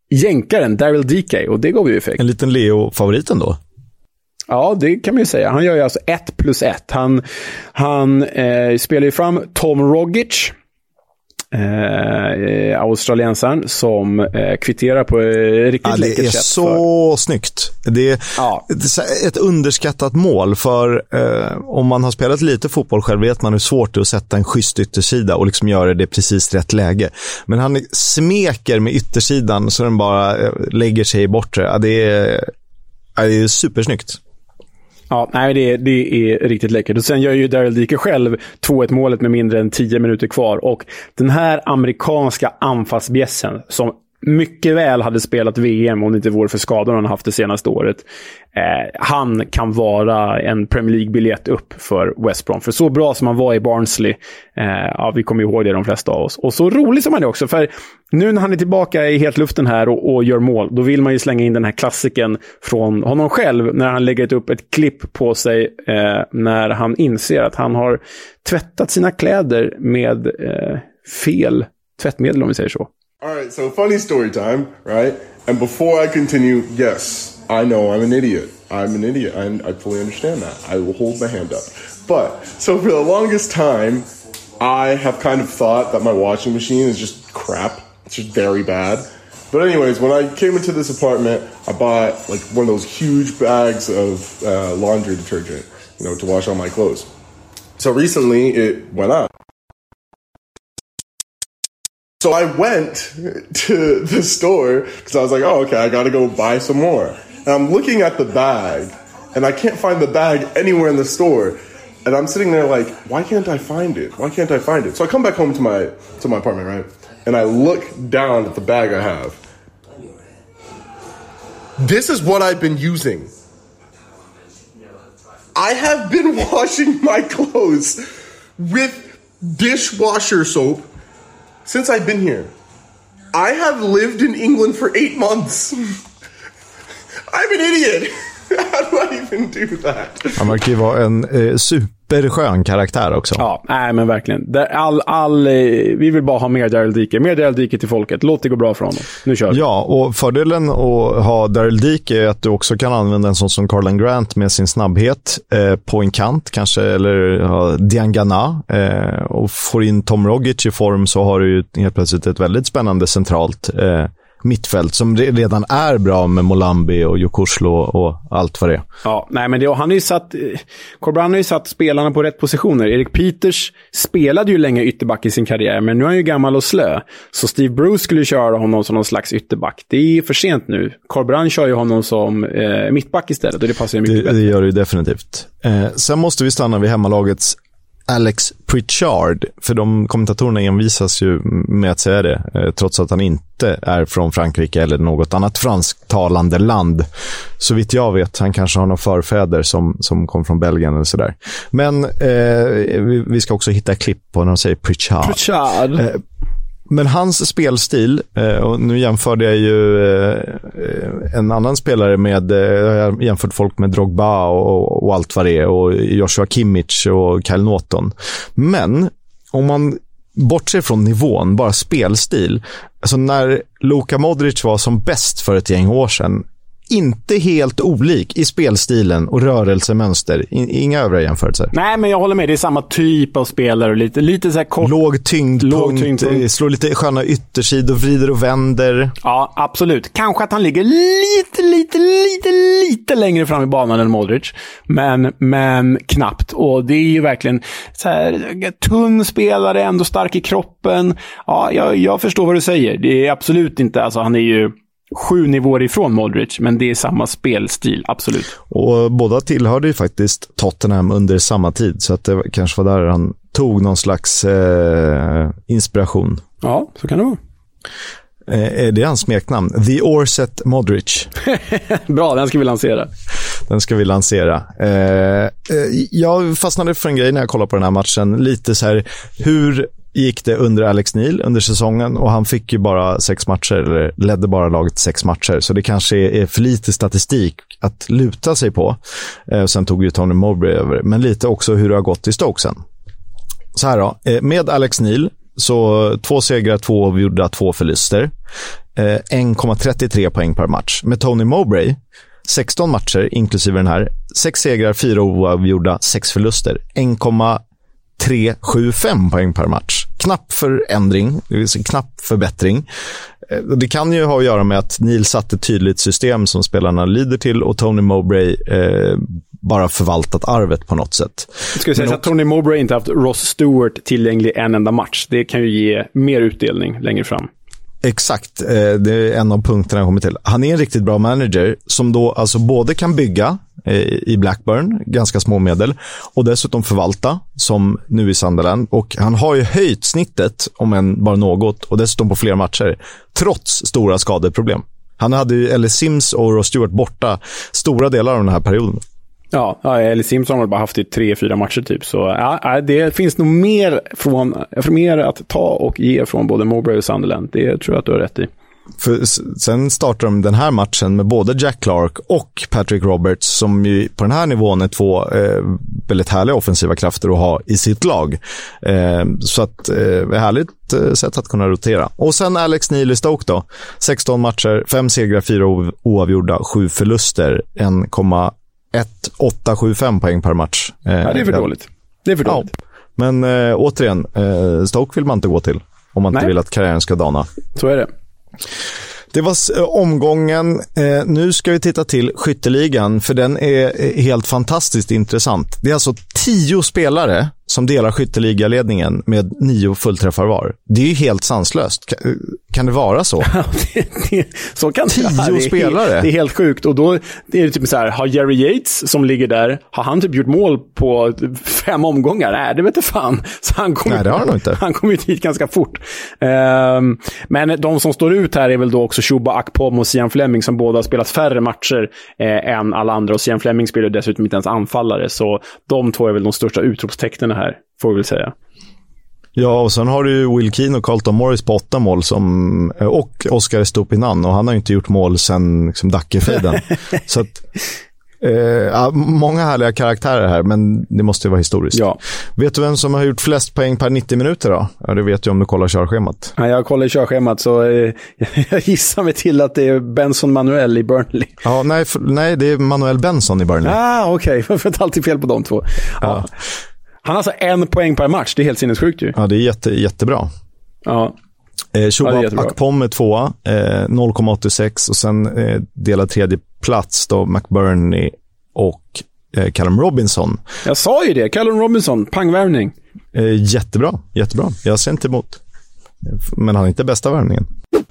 jänkaren Daryl DK och det gav ju effekt. En liten Leo-favorit ändå. Ja, det kan man ju säga. Han gör ju alltså ett plus ett. Han, han eh, spelar ju fram Tom Rogic, eh, australiensaren, som eh, kvitterar på eh, riktigt ja, läckert sätt. Det är så för... snyggt. Det är, ja. ett underskattat mål, för eh, om man har spelat lite fotboll själv vet man hur svårt det är att sätta en schysst yttersida och liksom göra det precis rätt läge. Men han smeker med yttersidan så den bara eh, lägger sig i bortre. Ja, det, är, ja, det är supersnyggt. Ja, nej, det, det är riktigt läckert. Och sen gör ju Daryl Dike själv 2-1 målet med mindre än 10 minuter kvar. Och den här amerikanska anfallsbjässen som mycket väl hade spelat VM om det inte vore för skadorna han haft det senaste året. Eh, han kan vara en Premier League-biljett upp för West Brom. För så bra som han var i Barnsley, eh, ja, vi kommer ihåg det de flesta av oss. Och så rolig som han är också, för nu när han är tillbaka i hetluften här och, och, gör mål, då vill man ju slänga in den här klassiken från honom själv, när han lägger upp ett klipp på sig eh, när han inser att han har tvättat sina kläder med eh, fel tvättmedel, om vi säger så. All right, so funny story time, right? And before I continue, yes, I know I'm an idiot. I'm an idiot. I, I fully understand that. I will hold my hand up. But, so for the longest time, I have kind of thought that my washing machine is just crap. It's just very bad. But anyways, when I came into this apartment, I bought like one of those huge bags of uh, laundry detergent, you know, to wash all my clothes. So recently it went up. So I went to the store because I was like, oh, okay, I got to go buy some more. And I'm looking at the bag and I can't find the bag anywhere in the store. And I'm sitting there like, why can't I find it? Why can't I find it? So I come back home to my to my apartment, right? And I look down at the bag I have. This is what I've been using. I have been [laughs] washing my clothes with dishwasher soap since I've been here. I have lived in England for eight months. [laughs] I'm an idiot. [laughs] How do I even do that? Han verkar ju vara en eh, superskön karaktär också. Ja, nej men verkligen. All, all, eh, vi vill bara ha mer Daryl Dike. Mer Daryl Dike till folket. Låt det gå bra för honom. Nu kör vi. Ja, och fördelen att ha Daryl Dike är att du också kan använda en sån som Carlan Grant med sin snabbhet eh, på en kant kanske, eller ja, Diangana. Eh, och får in Tom Rogic i form så har du ju helt plötsligt ett väldigt spännande centralt eh, mittfält som redan är bra med Molambi och Jokoslo och allt vad det är. Ja, nej men det, han har ju satt, Corbran har ju satt spelarna på rätt positioner. Erik Peters spelade ju länge ytterback i sin karriär, men nu är han ju gammal och slö. Så Steve Bruce skulle köra honom som någon slags ytterback. Det är för sent nu. Corbran kör ju honom som eh, mittback istället och det passar ju mycket det, bättre. Det gör det ju definitivt. Eh, sen måste vi stanna vid hemmalagets Alex Pritchard, för de kommentatorerna envisas ju med att säga det, eh, trots att han inte är från Frankrike eller något annat fransktalande land. Så vitt jag vet, han kanske har några förfäder som, som kom från Belgien eller sådär. Men eh, vi, vi, ska också hitta klipp på när de säger Pritchard. Pritchard. Eh, men hans spelstil, eh, och nu jämförde jag ju eh, en annan spelare med, eh, jag har jämfört folk med Drogba och, och allt vad det är, och Joshua Kimmich och Kyle Norton. Men om man bortser från nivån, bara spelstil. Alltså när Luka Modric var som bäst för ett gäng år sedan, inte helt olik i spelstilen och rörelsemönster. Inga övriga jämförelser. Nej, men jag håller med. Det är samma typ av spelare. Lite, lite så här kort. Låg tyngdpunkt, Låg tyngdpunkt. slår lite sköna yttersidor, vrider och vänder. Ja, absolut. Kanske att han ligger lite, lite, lite, lite längre fram i banan än Modric. Men, men knappt. Och det är ju verkligen så här, tunn spelare, ändå stark i kroppen. Ja, jag, jag förstår vad du säger. Det är absolut inte, alltså han är ju sju nivåer ifrån Modric, men det är samma spelstil, absolut. Och båda tillhörde ju faktiskt Tottenham under samma tid, så att det kanske var där han tog någon slags eh, inspiration. Ja, så kan det vara. Eh, är det hans smeknamn? The Orset Modric. [laughs] Bra, den ska vi lansera. Den ska vi lansera. Eh, jag fastnade för en grej när jag kollade på den här matchen. Lite så här, hur gick det under Alex Neil under säsongen och han fick ju bara sex matcher, eller ledde bara laget sex matcher, så det kanske är för lite statistik att luta sig på. Eh, sen tog ju Tony Mowbray över, men lite också hur det har gått i Stoke sen. Så här då, eh, med Alex Neil, så två segrar, två avgjorda, två förluster. Eh, 1,33 poäng per match. Med Tony Mowbray, 16 matcher inklusive den här, sex segrar, fyra oavgjorda, sex förluster. 1,375 poäng per match. Knapp förändring, det vill säga knapp förbättring. Eh, det kan ju ha att göra med att Neil satte ett tydligt system som spelarna lider till och Tony Mowbray eh, bara förvaltat arvet på något sätt. Ska vi säga att Tony Mowbray inte haft Ross Stewart tillgänglig en enda match. Det kan ju ge mer utdelning längre fram. Exakt, eh, det är en av punkterna jag kommer till. Han är en riktigt bra manager som då alltså både kan bygga eh, i Blackburn, ganska små medel, och dessutom förvalta, som nu i Sunderland. Och han har ju höjt snittet, om än bara något, och dessutom på fler matcher, trots stora skadeproblem. Han hade ju Ellis Sims och Ross Stewart borta stora delar av den här perioden. Ja, eller Simpson har bara haft det i tre, fyra matcher typ. Så ja, det finns nog mer, från, mer att ta och ge från både Mowbray och Sunderland. Det tror jag att du har rätt i. För sen startar de den här matchen med både Jack Clark och Patrick Roberts som ju på den här nivån är två eh, väldigt härliga offensiva krafter att ha i sitt lag. Eh, så att eh, härligt eh, sätt att kunna rotera. Och sen Alex Neely Stoke då. 16 matcher, 5 segrar, 4 oavgjorda, 7 förluster, 1,875 poäng per match. Eh, ja, det är för dåligt. Det är för dåligt. Ja. Men eh, återigen, eh, Stoke vill man inte gå till om man Nej. inte vill att karriären ska dana. Så är det. Det var eh, omgången. Eh, nu ska vi titta till skytteligan, för den är eh, helt fantastiskt intressant. Det är alltså tio spelare som delar skytteligaledningen med nio fullträffar var. Det är ju helt sanslöst. Kan, det vara så? [laughs] det, det, så kan Tio det, det spelare? Helt, det är helt sjukt. Och då är det typ så här, har Jerry Yates som ligger där, har han typ gjort mål på fem omgångar? Nej, det vet fan. Så han kom, Nej, det har han inte. [laughs] Han kom ju dit ganska fort. Um, men de som står ut här är väl då också Shuba Akpom och Sian Fleming som båda har spelat färre matcher eh, än alla andra. Och Sian Fleming spelar dessutom inte ens anfallare. Så de två är väl de största utropstecknen här, får vi väl säga. Ja, och sen har du Will Keane och Carlton Morris på åtta mål som, och Oscar Stupinan och han har ju inte gjort mål sen liksom, Dackefejden. [laughs] så att, eh, många härliga karaktärer här, men det måste ju vara historiskt. Ja. Vet du vem som har gjort flest poäng per 90 minuter då? Ja, det vet du om du kollar körschemat. Ja, jag kollar körschemat, så eh, [laughs] jag gissar mig till att det är Benson Manuel i Burnley. Ja, nej, för, nej det är Manuel Benson i Burnley. Ah, okej. Okay. Varför har alltid fel på de två? Ja. ja. Han har alltså en poäng per match. Det är helt sinnessjukt ju. Ja, det är jätte, jättebra. Ja. Eh, ja, Akpom är tvåa, eh, 0,86 och sen eh, delad tredje plats då McBurney och eh, Callum Robinson. Jag sa ju det, Callum Robinson, pangvärvning. Eh, jättebra, jättebra. Jag ser inte emot. Men han är inte bästa värvningen.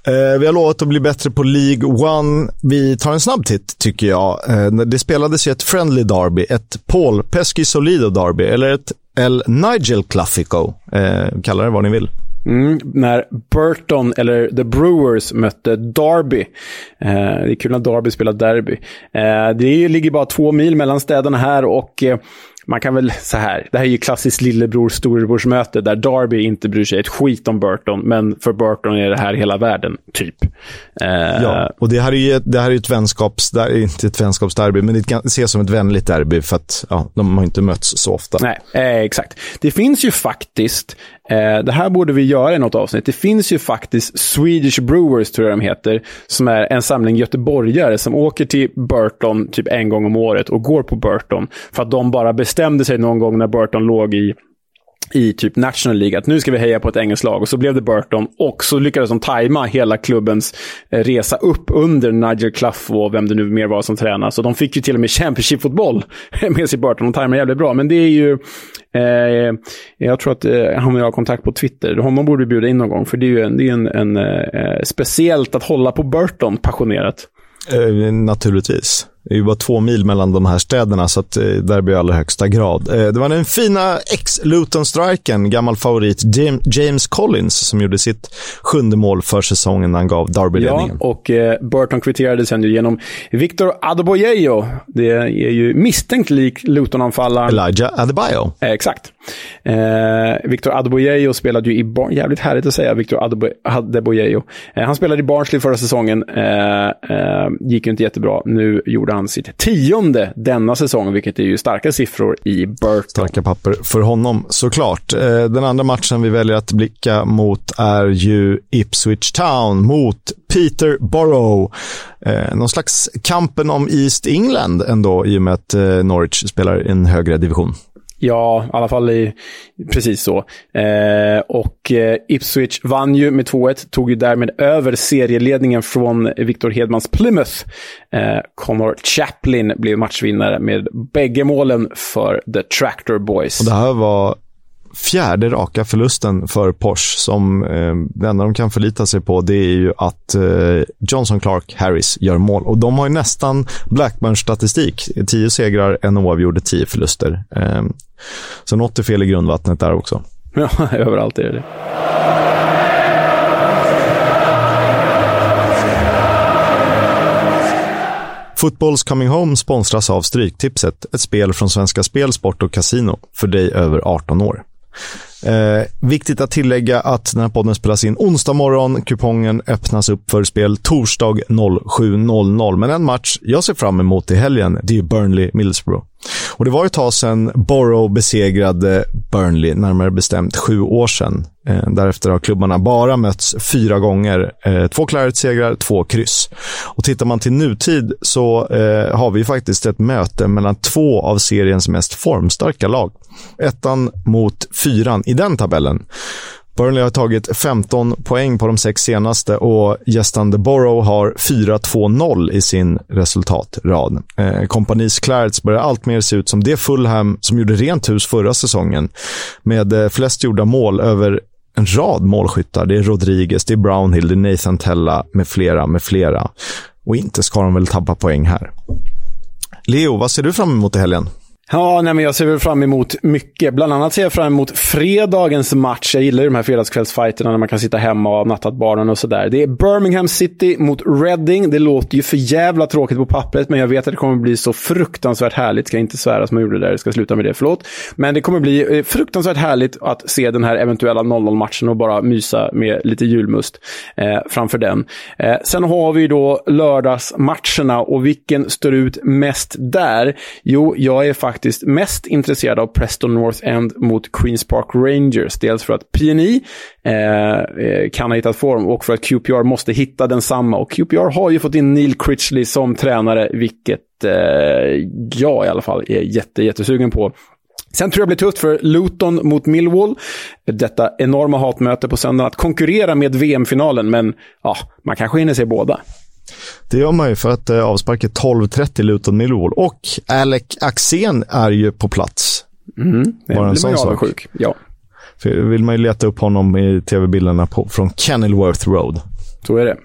Eh, vi har lovat att bli bättre på League One. Vi tar en snabb titt, tycker jag. Eh, det spelades ju ett friendly derby, ett Paul Pesky Solido derby, eller ett El Nigel Classico, Eh, kalla det vad ni vill. Mm, när Burton, eller The Brewers, mötte Derby. Eh, det är kul när Derby spelar derby. Eh, det ligger bara två mil mellan städerna här och eh, man kan väl så här, det här är ju klassiskt lillebror-storebrorsmöte där Darby inte bryr sig ett skit om Burton, men för Burton är det här hela världen, typ. Eh, ja, och det här är ju det här är ett vänskaps, inte ett vänskapsderby, men det ses som ett vänligt derby för att ja, de har inte mötts så ofta. Nej, eh, exakt. Det finns ju faktiskt, Eh, det här borde vi göra i något avsnitt, det finns ju faktiskt Swedish Brewers, tror jag de heter, som är en samling göteborgare som åker till Burton typ en gång om året och går på Burton för att de bara bestämde sig någon gång när Burton låg i i typ National League att nu ska vi heja på ett engelskt lag. Och så blev det Burton och så lyckades de tajma hela klubbens eh, resa upp under Nigel Clough och vem det nu mer var som tränade. Så de fick ju till och med Championship-fotboll [laughs] med sig Burton. De tajmade jävligt bra. Men det är ju... Eh, jag tror att eh, han och jag har kontakt på Twitter. Honom borde vi bjuda in någon gång. För det är ju en, det är en, en eh, speciellt att hålla på Burton passionerat. Eh, naturligtvis. Det är ju bara två mil mellan de här städerna, så att, eh, där blir allra högsta grad. Eh, det var den fina ex-Luton-striken, gammal favorit James Collins, som gjorde sitt sjunde mål för säsongen när han gav Derby-ledningen. Ja, och eh, Burton kvitterade sen ju genom Victor Adebayo. Det är ju misstänkt lik Luton-anfallaren. Elijah Adebayo. Exakt. Victor Adebayo spelade ju i... Bar jävligt härligt att säga, Victor Adebayo. Eh, han spelade i Barnsley förra säsongen. gick ju inte jättebra. Nu gjorde han sitt tionde denna säsong, vilket är ju starka siffror i Burton. Starka papper för honom, såklart. Eh, den andra matchen vi väljer att blicka mot är ju Ipswich Town mot Peterborough. Eh, någon slags kampen om East England ändå, i och med att eh, Norwich spelar i en högre division. Ja, i alla fall i, precis så. Eh, och eh, Ipswich vann ju med 2-1, tog ju därmed över serieledningen från Victor Hedmans Plymouth. Eh, Connor Chaplin blev matchvinnare med bägge målen för The Tractor Boys. Och det här var fjärde raka förlusten för Porsche som eh, det enda de kan förlita sig på det är ju att eh, Johnson Clark Harris gör mål. Och de har ju nästan Blackburn-statistik. Tio segrar, en oavgjord, tio förluster. Eh, så något är fel i grundvattnet där också. [laughs] Ja, överallt är det Footballs Coming Home sponsras av Stryktipset, ett spel från Svenska Spel, Sport och Casino för dig över 18 år. Eh, viktigt att tillägga att den här podden spelas in onsdag morgon. Kupongen öppnas upp för spel torsdag 07.00. Men en match jag ser fram emot i helgen, det är Burnley-Middlesbrough. Och det var ett tag sedan Borough besegrade Burnley, närmare bestämt sju år sedan. Eh, därefter har klubbarna bara mötts fyra gånger. Eh, två Claret-segrar, två kryss. Och tittar man till nutid så eh, har vi faktiskt ett möte mellan två av seriens mest formstarka lag. Ettan mot fyran i den tabellen. Burnley har tagit 15 poäng på de sex senaste och gästande Borough har 4-2-0 i sin resultatrad. Eh, Kompanis Clarets börjar alltmer se ut som det Fulham som gjorde rent hus förra säsongen med eh, flest gjorda mål över en rad målskyttar. Det är Rodriguez, det är Brownhill, det är Nathan Tella med flera, med flera. Och inte ska de väl tappa poäng här. Leo, vad ser du fram emot i helgen? Ja, nej, men jag ser väl fram emot mycket. Bland annat ser jag fram emot fredagens match. Jag gillar ju de här fredagskvällsfighterna när man kan sitta hemma och ha nattat barnen och sådär. Det är Birmingham City mot Reading. Det låter ju för jävla tråkigt på pappret, men jag vet att det kommer bli så fruktansvärt härligt. Ska inte svära som jag gjorde där, jag ska sluta med det, förlåt. Men det kommer bli eh, fruktansvärt härligt att se den här eventuella 0-0-matchen och bara mysa med lite julmust eh, framför den. Eh, sen har vi då lördagsmatcherna och vilken står ut mest där? Jo, jag är faktiskt faktiskt mest intresserad av Preston North End mot Queens Park Rangers. Dels för att PNI eh, eh, kan ha hittat form och för att QPR måste hitta densamma. Och QPR har ju fått in Neil Critchley som tränare, vilket eh, jag i alla fall är jätte, jättesugen på. Sen tror jag det blir tufft för Luton mot Millwall. Detta enorma hatmöte på söndagen. Att konkurrera med VM-finalen, men ja, man kanske hinner se båda. Det gör man ju för att eh, avspark är 12.30 Luton Millwall. Och Alec Axén är ju på plats. Mm, det Bara en sån sak. Sjuk. Ja. För vill man ju leta upp honom i tv-bilderna från Kenilworth Road. Så är det.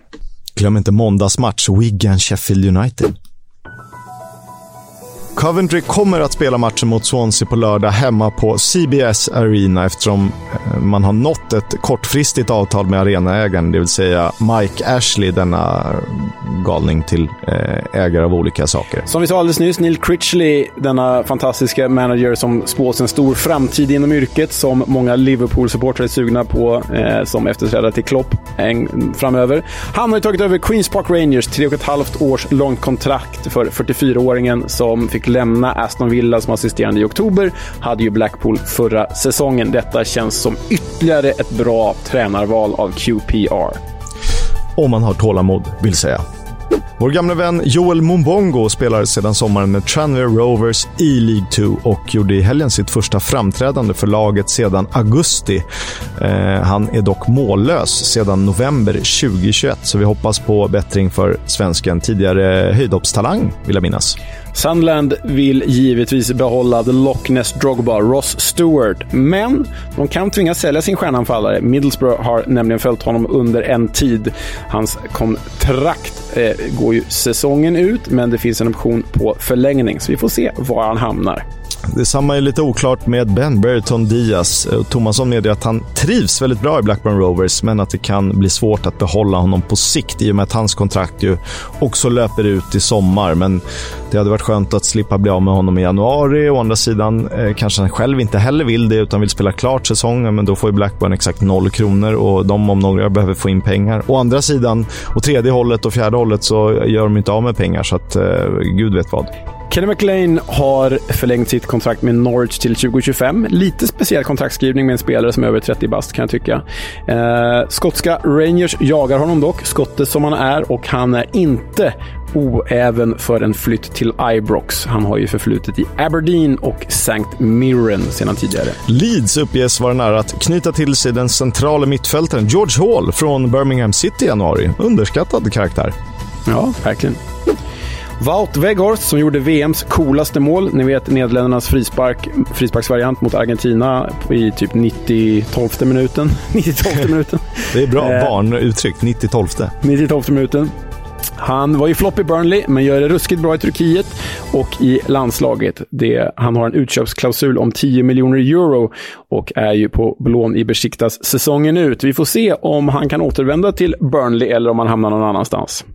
Glöm inte måndagsmatch, Wigan-Sheffield United. Coventry kommer att spela matchen mot Swansea på lördag hemma på CBS Arena eftersom eh, man har nått ett kortfristigt avtal med arenaägaren, det vill säga Mike Ashley, denna galning till eh, ägare av olika saker. Som vi sa alldeles nyss, Neil Critchley, denna fantastiska manager som spås en stor framtid inom yrket, som många Liverpool-supportrar är sugna på eh, som efterträdare till Klopp en, framöver. Han har ju tagit över Queens Park Rangers, tre och ett halvt års långt kontrakt för 44-åringen som fick lämna Aston Villa som assisterande i oktober. Hade ju Blackpool förra säsongen. Detta känns som ytterligare ett bra tränarval av QPR. Om man har tålamod, vill säga. Vår gamla vän Joel Mumbongo spelar sedan sommaren med Tranmere Rovers i League 2 och gjorde i helgen sitt första framträdande för laget sedan augusti. Eh, han är dock mållös sedan november 2021, så vi hoppas på bättring för svensken. Tidigare höjdhoppstalang, vill jag minnas. Sunderland vill givetvis behålla The Loch Ness Drogba, Ross Stewart. Men de kan tvingas sälja sin stjärnanfallare. Middlesbrough har nämligen följt honom under en tid. Hans kontrakt eh, går ju säsongen ut, men det finns en option på förlängning, så vi får se var han hamnar. Detsamma är lite oklart med Ben Berton Diaz. Eh, Tomasson medger att han trivs väldigt bra i Blackburn Rovers, men att det kan bli svårt att behålla honom på sikt i och med att hans kontrakt ju också löper ut i sommar. Men det hade varit skönt att slippa bli av med honom i januari. Å andra sidan eh, kanske han själv inte heller vill det, utan vill spela klart säsongen. Men då får ju Blackburn exakt noll kronor och de om några behöver få in pengar. Å andra sidan, och tredje hållet och fjärde hållet så gör de inte av med pengar, så att eh, gud vet vad. Kenny McLean har förlängt sitt kontrakt med Norwich till 2025. Lite speciell kontraktskrivning med en spelare som är över 30 bast kan jag tycka. Eh, skotska Rangers jagar honom dock, skotte som han är, och han är inte oäven för en flytt till Ibrox. Han har ju förflutet i Aberdeen och St. Mirren sedan tidigare. Leeds uppges vara nära att knyta till sig den centrala mittfältaren George Hall från Birmingham City i januari. Underskattad karaktär. Ja, verkligen. Wout Weghorst som gjorde VMs coolaste mål. Ni vet Nederländernas frispark, frisparksvariant mot Argentina i typ 90-12 minuten. [laughs] 90 minuten. [laughs] Det är bra eh, barnuttryck, 90-12. 90-12 minuten. Han var ju flopp i Burnley, men gör det ruskigt bra i Turkiet och i landslaget. Det, han har en utköpsklausul om 10 miljoner euro och är ju på lån i Besiktas säsongen ut. Vi får se om han kan återvända till Burnley eller om han hamnar någon annanstans.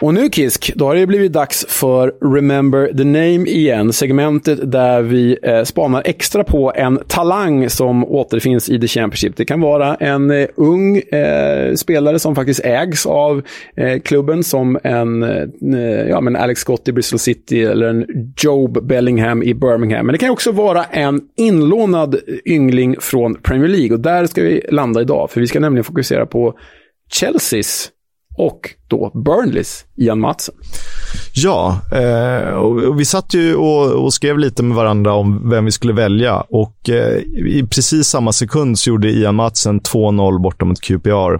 Och nu Kisk, då har det blivit dags för Remember the Name igen. Segmentet där vi eh, spanar extra på en talang som återfinns i The Championship. Det kan vara en eh, ung eh, spelare som faktiskt ägs av eh, klubben som en eh, ja, men Alex Scott i Bristol City eller en Job Bellingham i Birmingham. Men det kan också vara en inlånad yngling från Premier League och där ska vi landa idag. För vi ska nämligen fokusera på Chelseas och då Burnleys Ian Matsen. Ja, eh, och vi satt ju och, och, skrev lite med varandra om vem vi skulle välja och eh, i precis samma sekund så gjorde Ian Matsen 2-0 borta mot QPR.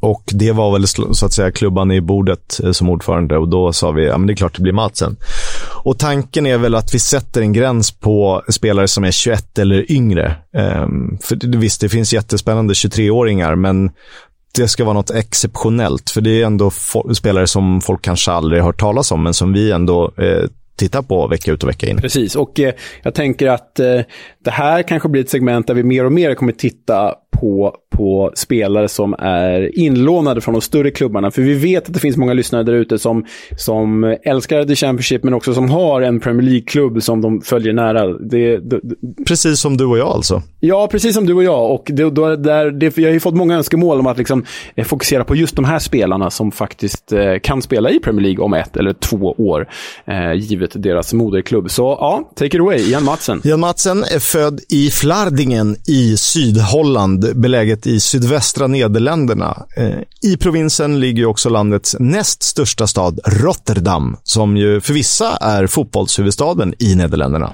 Och det var väl så att säga klubban i bordet eh, som ordförande och då sa vi, ja men det är klart det blir Matsen. Och tanken är väl att vi sätter en gräns på spelare som är 21 eller yngre. Um, för visst, det finns jättespännande 23-åringar, men det ska vara något exceptionellt. För det är ändå spelare som folk kanske aldrig har hört talas om, men som vi ändå eh, tittar på vecka ut och vecka in. Precis, och eh, jag tänker att eh, det här kanske blir ett segment där vi mer och mer kommer titta på, på spelare som är inlånade från de större klubbarna. För vi vet att det finns många lyssnare där ute som, som älskar The Championship, men också som har en Premier League-klubb som de följer nära. Det, det, precis som du och jag alltså? Ja, precis som du och jag. Och det, då, där, det, jag har ju fått många önskemål om att liksom, eh, fokusera på just de här spelarna som faktiskt eh, kan spela i Premier League om ett eller två år, eh, givet deras moderklubb. Så ja, take it away, Jan Matsen. Jan Matsen är född i Flardingen i Sydholland beläget i sydvästra Nederländerna. Eh, I provinsen ligger också landets näst största stad, Rotterdam, som ju för vissa är fotbollshuvudstaden i Nederländerna.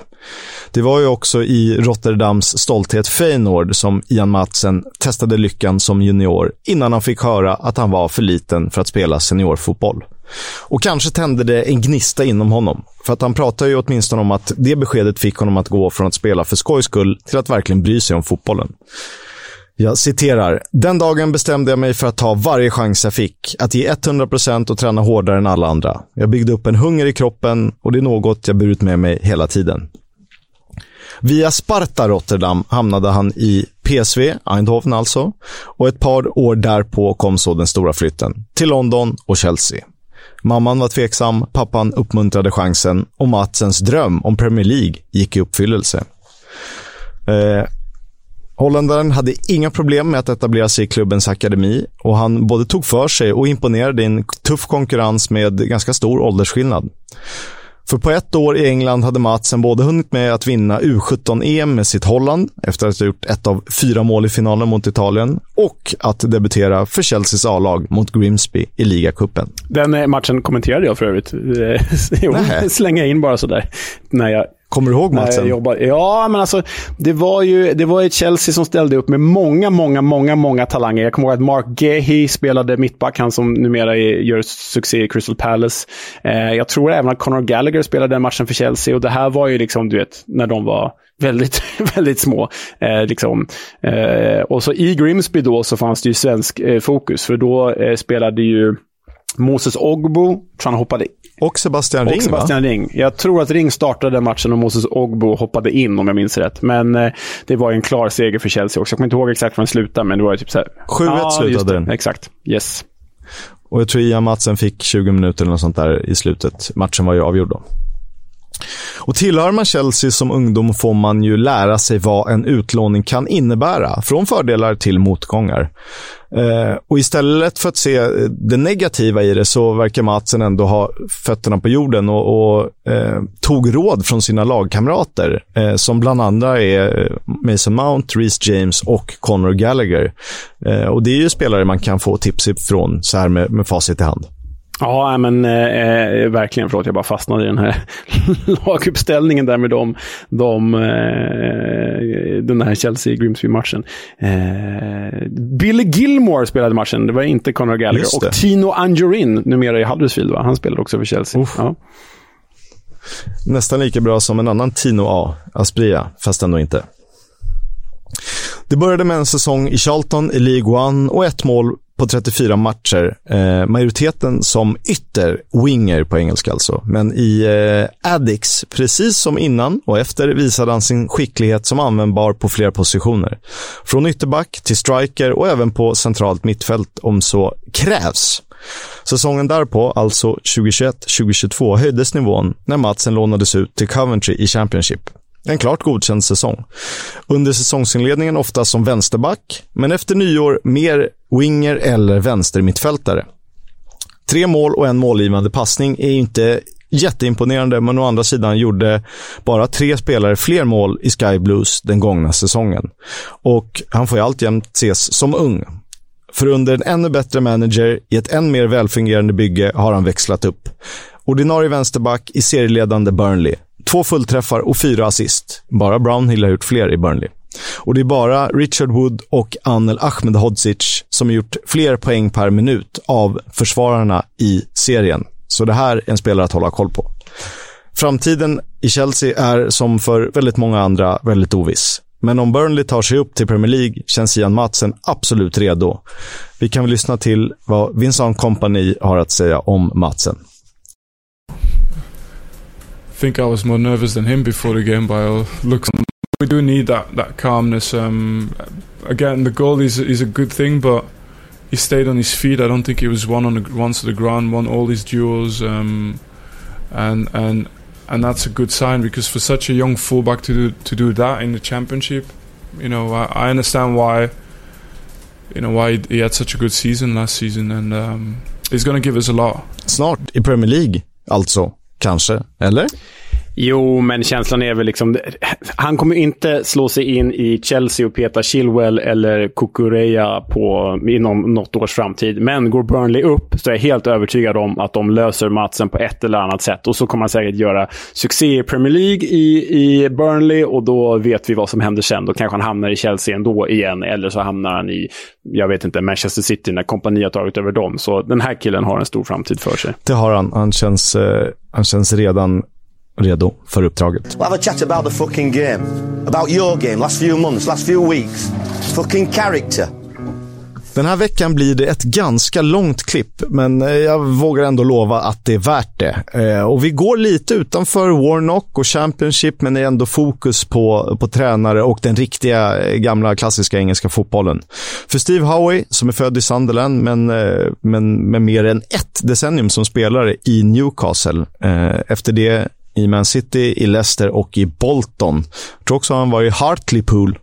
Det var ju också i Rotterdams stolthet Feyenoord som Ian Matsen testade lyckan som junior innan han fick höra att han var för liten för att spela seniorfotboll. Och kanske tände det en gnista inom honom. För att han pratar ju åtminstone om att det beskedet fick honom att gå från att spela för skojs skull till att verkligen bry sig om fotbollen. Jag citerar. Den dagen bestämde jag mig för att ta varje chans jag fick. Att ge 100% och träna hårdare än alla andra. Jag byggde upp en hunger i kroppen och det är något jag burit med mig hela tiden. Via Sparta Rotterdam hamnade han i PSV, Eindhoven alltså, och ett par år därpå kom så den stora flytten till London och Chelsea. Mamman var tveksam, pappan uppmuntrade chansen och Matsens dröm om Premier League gick i uppfyllelse. Eh, Holländaren hade inga problem med att etablera sig i klubbens akademi och han både tog för sig och imponerade i en tuff konkurrens med ganska stor åldersskillnad. För på ett år i England hade Matsen både hunnit med att vinna U17-EM med sitt Holland, efter att ha gjort ett av fyra mål i finalen mot Italien, och att debutera för Chelseas A-lag mot Grimsby i ligacupen. Den eh, matchen kommenterade jag för övrigt. [laughs] jo, slänga in bara sådär. När jag Kommer du ihåg matchen? Ja, men alltså det var ju det var ett Chelsea som ställde upp med många, många, många, många talanger. Jag kommer ihåg att Mark Gehi spelade mittback, han som numera gör succé i Crystal Palace. Eh, jag tror även att Conor Gallagher spelade den matchen för Chelsea och det här var ju liksom, du vet, när de var väldigt, [laughs] väldigt små. Eh, liksom. eh, och så i Grimsby då så fanns det ju svensk eh, fokus, för då eh, spelade ju Moses Ogbo, tror han hoppade och Sebastian Ring, och Sebastian va? Ring. Jag tror att Ring startade matchen och Moses Ogbo hoppade in, om jag minns rätt. Men eh, det var en klar seger för Chelsea också. Jag kommer inte ihåg exakt hur den slutade, men det var typ så här... 7-1 ja, slutade den. Exakt. Yes. Och jag tror Ian Matsen fick 20 minuter eller något sånt där i slutet. Matchen var ju avgjord då. Och tillhör man Chelsea som ungdom får man ju lära sig vad en utlåning kan innebära, från fördelar till motgångar. Eh, och istället för att se det negativa i det så verkar Matsen ändå ha fötterna på jorden och, och eh, tog råd från sina lagkamrater, eh, som bland andra är Mason Mount, Reece James och Conor Gallagher. Eh, och det är ju spelare man kan få tips ifrån så här med, med facit i hand. Ja, men eh, verkligen. Förlåt, jag bara fastnade i den här [laughs] laguppställningen där med dem, de, eh, den här Chelsea-Grimsby-matchen. Eh, Billy Gilmore spelade matchen, det var inte Conor Gallagher. Och Tino Anjorin, numera i Huddersfield, va? han spelade också för Chelsea. Ja. Nästan lika bra som en annan Tino A, Aspria, fast ändå inte. Det började med en säsong i Charlton i League One och ett mål på 34 matcher. Eh, majoriteten som ytter, winger på engelska alltså. Men i eh, Addix, precis som innan och efter, visade han sin skicklighet som användbar på flera positioner. Från ytterback till striker och även på centralt mittfält om så krävs. Säsongen därpå, alltså 2021-2022, höjdes nivån när Matsen lånades ut till Coventry i Championship. En klart godkänd säsong. Under säsongsinledningen ofta som vänsterback, men efter nyår mer winger eller vänstermittfältare. Tre mål och en målgivande passning är inte jätteimponerande, men å andra sidan gjorde bara tre spelare fler mål i Sky Blues den gångna säsongen. Och han får ju alltjämt ses som ung. För under en ännu bättre manager i ett än mer välfungerande bygge har han växlat upp. Ordinarie vänsterback i serieledande Burnley. Två fullträffar och fyra assist. Bara Brownhill har gjort fler i Burnley. Och det är bara Richard Wood och Anel Ahmedhodzic som har gjort fler poäng per minut av försvararna i serien. Så det här är en spelare att hålla koll på. Framtiden i Chelsea är som för väldigt många andra väldigt oviss. Men om Burnley tar sig upp till Premier League känns Ian Matsen absolut redo. Vi kan väl lyssna till vad Vincent Company har att säga om Matsen. I think I was more nervous than him before the game by all looks. We do need that that calmness. Um, again, the goal is is a good thing, but he stayed on his feet. I don't think he was one on the once to the ground, won all his duels, um, and and and that's a good sign because for such a young fullback to do to do that in the championship, you know, I, I understand why. You know why he had such a good season last season, and um, he's going to give us a lot. Snart i Premier League, alltså. Kanske, eller? Jo, men känslan är väl liksom... Han kommer inte slå sig in i Chelsea och peta Chilwell eller Kukureya på, inom något års framtid. Men går Burnley upp så är jag helt övertygad om att de löser matchen på ett eller annat sätt. Och så kommer han säkert göra succé i Premier League i, i Burnley och då vet vi vad som händer sen. Då kanske han hamnar i Chelsea ändå igen, eller så hamnar han i, jag vet inte, Manchester City när kompani har tagit över dem. Så den här killen har en stor framtid för sig. Det har han. Han känns, eh, han känns redan redo för uppdraget. We'll have a chat about the fucking game. About your game, last few months, last few weeks. Fucking character. Den här veckan blir det ett ganska långt klipp, men eh, jag vågar ändå lova att det är värt det. Eh, och vi går lite utanför Warnock och Championship, men det är ändå fokus på, på tränare och den riktiga eh, gamla klassiska engelska fotbollen. För Steve Howie, som är född i Sunderland, men, men med mer än ett decennium som spelare i Newcastle. Efter det i Man City, i Leicester och i Bolton. Jag tror också han var i Hartlepool.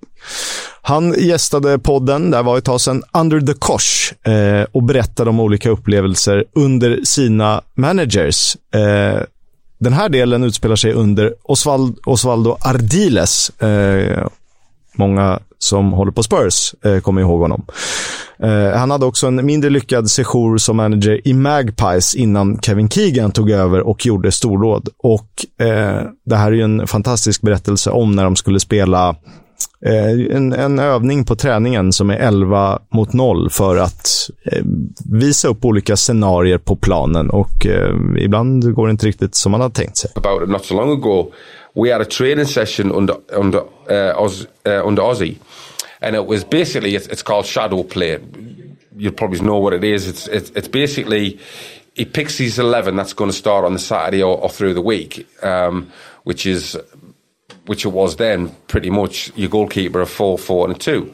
Han gästade podden, där var ett tag sedan, Under the Kosh eh, och berättade om olika upplevelser under sina managers. Eh, den här delen utspelar sig under Osvald, Osvaldo Ardiles. Eh, många som håller på Spurs eh, kommer ihåg honom. Eh, han hade också en mindre lyckad sejour som manager i Magpies innan Kevin Keegan tog över och gjorde storråd. Och eh, det här är ju en fantastisk berättelse om när de skulle spela eh, en, en, övning på träningen som är 11 mot 0 för att eh, visa upp olika scenarier på planen och eh, ibland går det inte riktigt som man hade tänkt sig. About not so long ago we had a training session under under uh, Oz, uh, under Aussie and it was basically it's, it's called shadow play. You probably know what it is. It's it's, it's basically he picks his 11 that's going to start on the Saturday or, or through the week, um, which is which it was then pretty much your goalkeeper of four, four, and a two.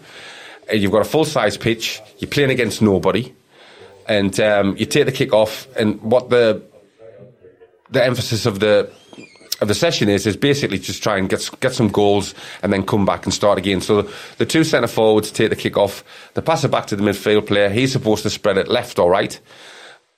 Uh, You've got a full size pitch. You're playing against nobody, and um, you take the kick off. And what the the emphasis of the of the session is is basically just try and get get some goals and then come back and start again. So the, the two centre forwards take the kick off. They pass it back to the midfield player. He's supposed to spread it left or right.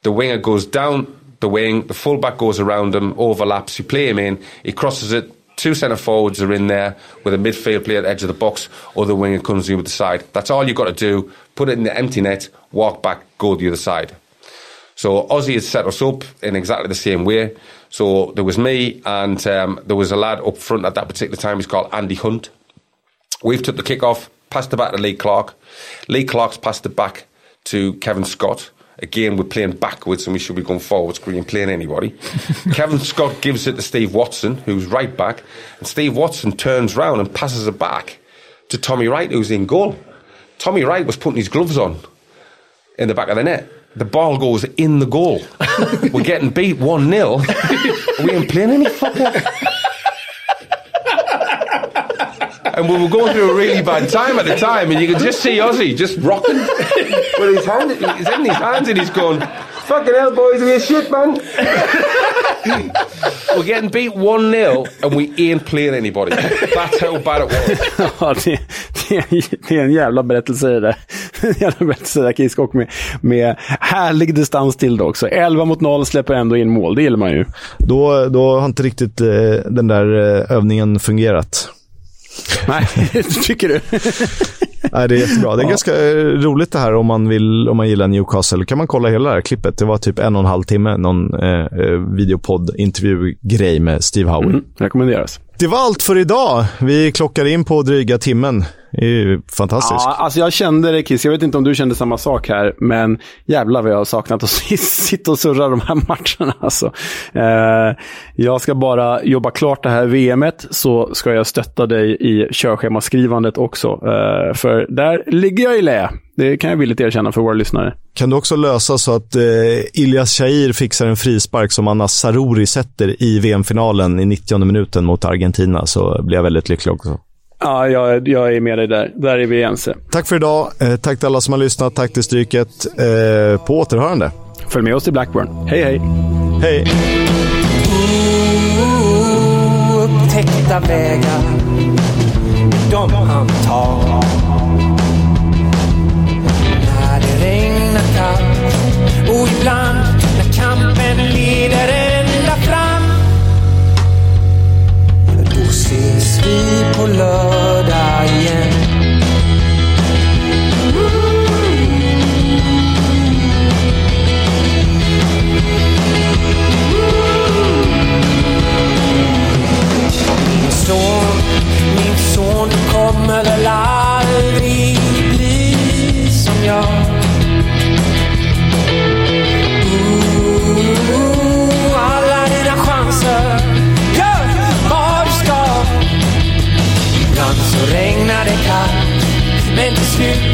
The winger goes down the wing. The fullback goes around him, overlaps. You play him in. He crosses it. Two centre forwards are in there with a midfield player at the edge of the box, or the winger comes in with the side. That's all you've got to do. Put it in the empty net, walk back, go the other side. So Aussie has set us up in exactly the same way. So there was me and um, there was a lad up front at that particular time. He's called Andy Hunt. We've took the kick off, passed it back to Lee Clark. Lee Clark's passed it back to Kevin Scott. Again, we're playing backwards and we should be going forwards because we ain't playing anybody. [laughs] Kevin Scott gives it to Steve Watson, who's right back, and Steve Watson turns round and passes it back to Tommy Wright, who's in goal. Tommy Wright was putting his gloves on in the back of the net. The ball goes in the goal. [laughs] We're getting beat 1 0. We ain't playing any fucker. And we were going through a really bad time at the time, and you could just see Ozzy just rocking [laughs] with his hand, he's in his hands, and he's going, "Fucking hell, boys, we're shit, man." [laughs] we're getting beat one 0 and we ain't playing anybody. That's how bad it was. [laughs] Ja, det, det, är- det är en jävla berättelse det där. [laughs] En jävla berättelse där, Kisk, och med, med härlig distans till det också. 11 mot 0 släpper ändå in mål, det gillar man ju. Då, då har inte riktigt eh, den där eh, övningen fungerat. Nej, [laughs] tycker du? [laughs] Nej, det är jättebra. Det är ganska eh, roligt det här om man, vill, om man gillar Newcastle. kan man kolla hela det här klippet. Det var typ en och en halv timme, någon eh, eh, videopodd, intervju-grej med Steve Howe. Mm, rekommenderas. Det var allt för idag. Vi klockar in på dryga timmen. Det är ju fantastiskt. Ja, alltså jag kände det Kiss, jag vet inte om du kände samma sak här, men jävlar vad jag har saknat att [laughs] sitta och surra de här matcherna. Alltså. Eh, jag ska bara jobba klart det här VMet, så ska jag stötta dig i körschemaskrivandet också. Eh, för där ligger jag i lä. Det kan jag villigt erkänna för våra lyssnare. Kan du också lösa så att eh, Ilyas Shahir fixar en frispark som Anna Saruri sätter i VM-finalen i 90 minuten mot Argentina så blir jag väldigt lycklig också. Ja, jag, jag är med dig där. Där är vi ense. Tack för idag. Eh, tack till alla som har lyssnat. Tack till Stryket. Eh, på återhörande. Följ med oss till Blackburn. Hej, hej! Hej! upptäckta vägar de han tar people love. shit.